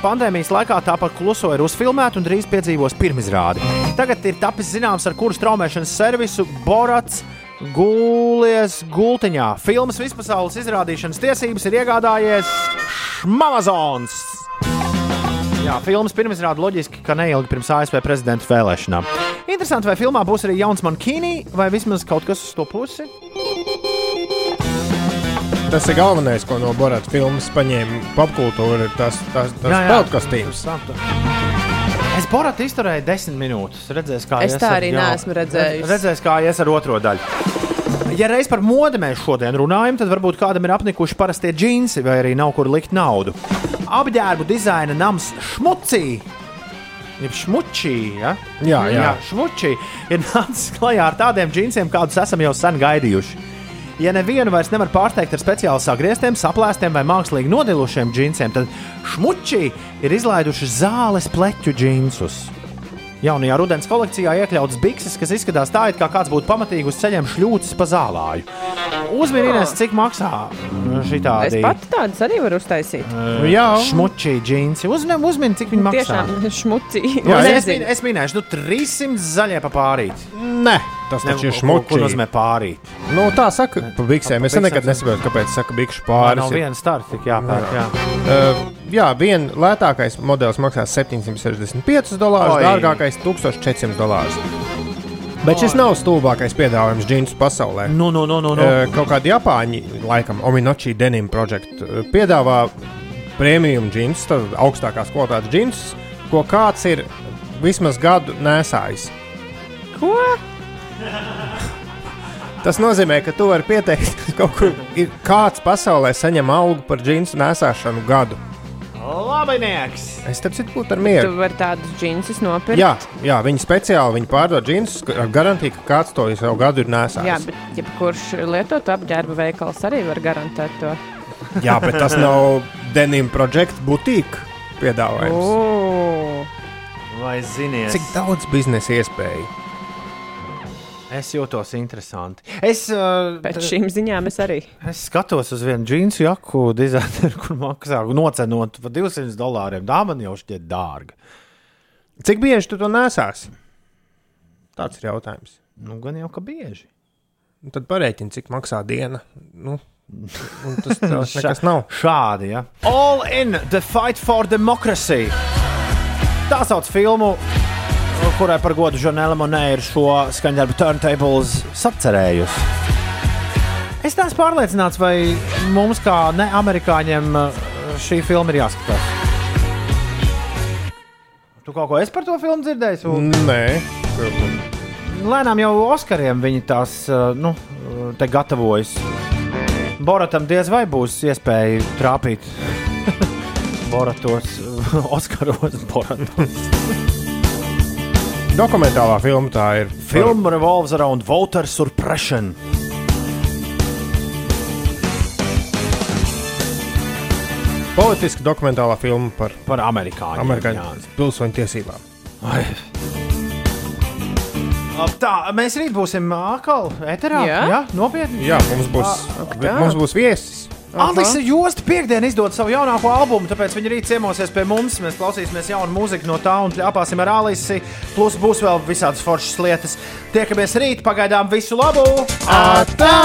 Pandēmijas laikā tāpat kluso ir uzfilmēta un drīz piedzīvos pirmizrādi. Tagad ir tapis zināms, ar kuru straumēšanas servisu Borats gulēs gultiņā. Filmas vispasaules izrādīšanas tiesības ir iegādājies Amazons. Jā, filmas pirmizrāda loģiski, ka neilgi pirms ASV prezidenta vēlēšanām. Interesanti, vai filmā būs arī jauns mankīnī, vai vismaz kaut kas uz to pusi? Tas ir galvenais, ko no Borāta filmas paņēma popkultūra. Tas, tas, tas peltkostīms. Es Boratu izturēju desmit minūtes. Redzēs, kā Es tā ar- arī jā. neesmu redzējusi. Redzēs, kā ies ar otro daļu. Ja reiz par modi mēs šodien runājam, tad varbūt kādam ir apnikuši parastie džinsi, vai arī nav kur likt naudu. Apģērbu dizaina nams Šmucī. Ir šmučī, ja? Jā, jā. jā šmučī ir nācis klajā ar tādiem džinsiem, kādus esam jau sen gaidījuši. Ja nevienu vairs nevar pārsteigt ar speciāli sagrieztiem, saplēstiem vai mākslīgi nodilušiem džinsiem, tad šmučī ir izlaiduši zāles pleķu džinsus. Jaunajā rudens kolekcijā iekļauts bikses, kas izskatās tā, it kā kāds būtu pamatīgi uz ceļiem šļūcis pa zālāju. Uzminies, cik maksā šī Es tāda pati tādas arī varu uztaisīt. Šmučī džinsi. Uzmini, uzmini, cik viņi maksā. Tiešām šmucīgi. Jā, es, min, es minēšu, nu, 300 zaļie pa pārīt. Nē, tas taču ir Ko šmuki. nozīmē pārīt? Nu, tā saka, pa biksēm. Es nekad nesaprotu, kāpēc saka bikšu Pāris. Nav viena starta, tik jāpērk. Jā. Uh, jā, viena lētākais modelis maksā 765 dolārus, dārgākais 1400 dolārus. Bet šis nav stulbākais piedāvājums džinsu pasaulē. Nu, nu, nu, nu, nu. Uh, kaut kādi Japāņi, laikam, Ominochi Denim Project, uh, piedāvā premium džinsus, tad augstākās kvalitātes džinsus, ko kāds ir vismaz gadu nesājis. Ko? Tas nozīmē, ka tu vari pieteikt, ka kaut kur ir kāds pasaulē saņem algu par džinsu nesāšanu gadu. Labinieks! Es tam citu būtu ar Tu mieru. vari tādus džinsus nopirkt. Jā, jā, viņi speciāli viņi pārdod džinsus ar garantiju, ka kāds to jau gadu ir Jā, nesājis. bet jebkurš lietot apģērba veikals arī var garantēt to. Jā, bet tas nav Denim Project butīka piedāvājums. O, Vai ziniet, Cik daudz biznesa iespēju? Es jūtos interesanti. Es, uh, pēc šīm ziņām es arī. es skatos uz vienu džinsu jaku dizaineru, kur maksā nocenot par 200 dolāriem. Tā man jau šķiet dārga. Cik bieži tu to nesāsi? Tāds ir jautājums. Nu, gan jau ka bieži. Un Tad parēķini, cik maksā diena. Nu, un tas tas nekas nav. Šādi, ja. All in the fight for democracy. Tā sauc filmu, kurai par godu Žanela Monē ir šo skaņdarbu turntables sacerējusi. Es neesmu pārliecināts, vai mums, kā ne amerikāņiem, šī filma ir jāskatās. Tu kaut ko esi par to filmu dzirdējis? Un... Nē, Lēnām jau Oskariem viņi tās uh, nu, te gatavojas. Boratam diez vai būs iespēja trāpīt Boratos, Oskaros, Boratos. Dokumentālā filma tā ir. Film revolves around voter suppression. Politiska dokumentālā filma par, par amerikāņu, amerikāņu pilsoņu tiesībām. Ai. Tā, mēs rīt būsim atkal eterā. Jā? Jā, nopietni. Jā, mums būs, tā. mums būs viesis. Alisa Josta piekdien izdod savu jaunāko albumu, tāpēc viņa rīt ciemosies pie mums. Mēs klausīsimies jaunu mūziku no tā un ļāpāsim ar Alisi. Plus būs vēl visādas foršas lietas. Tiekamies rīt, pagaidām visu labu! Atā!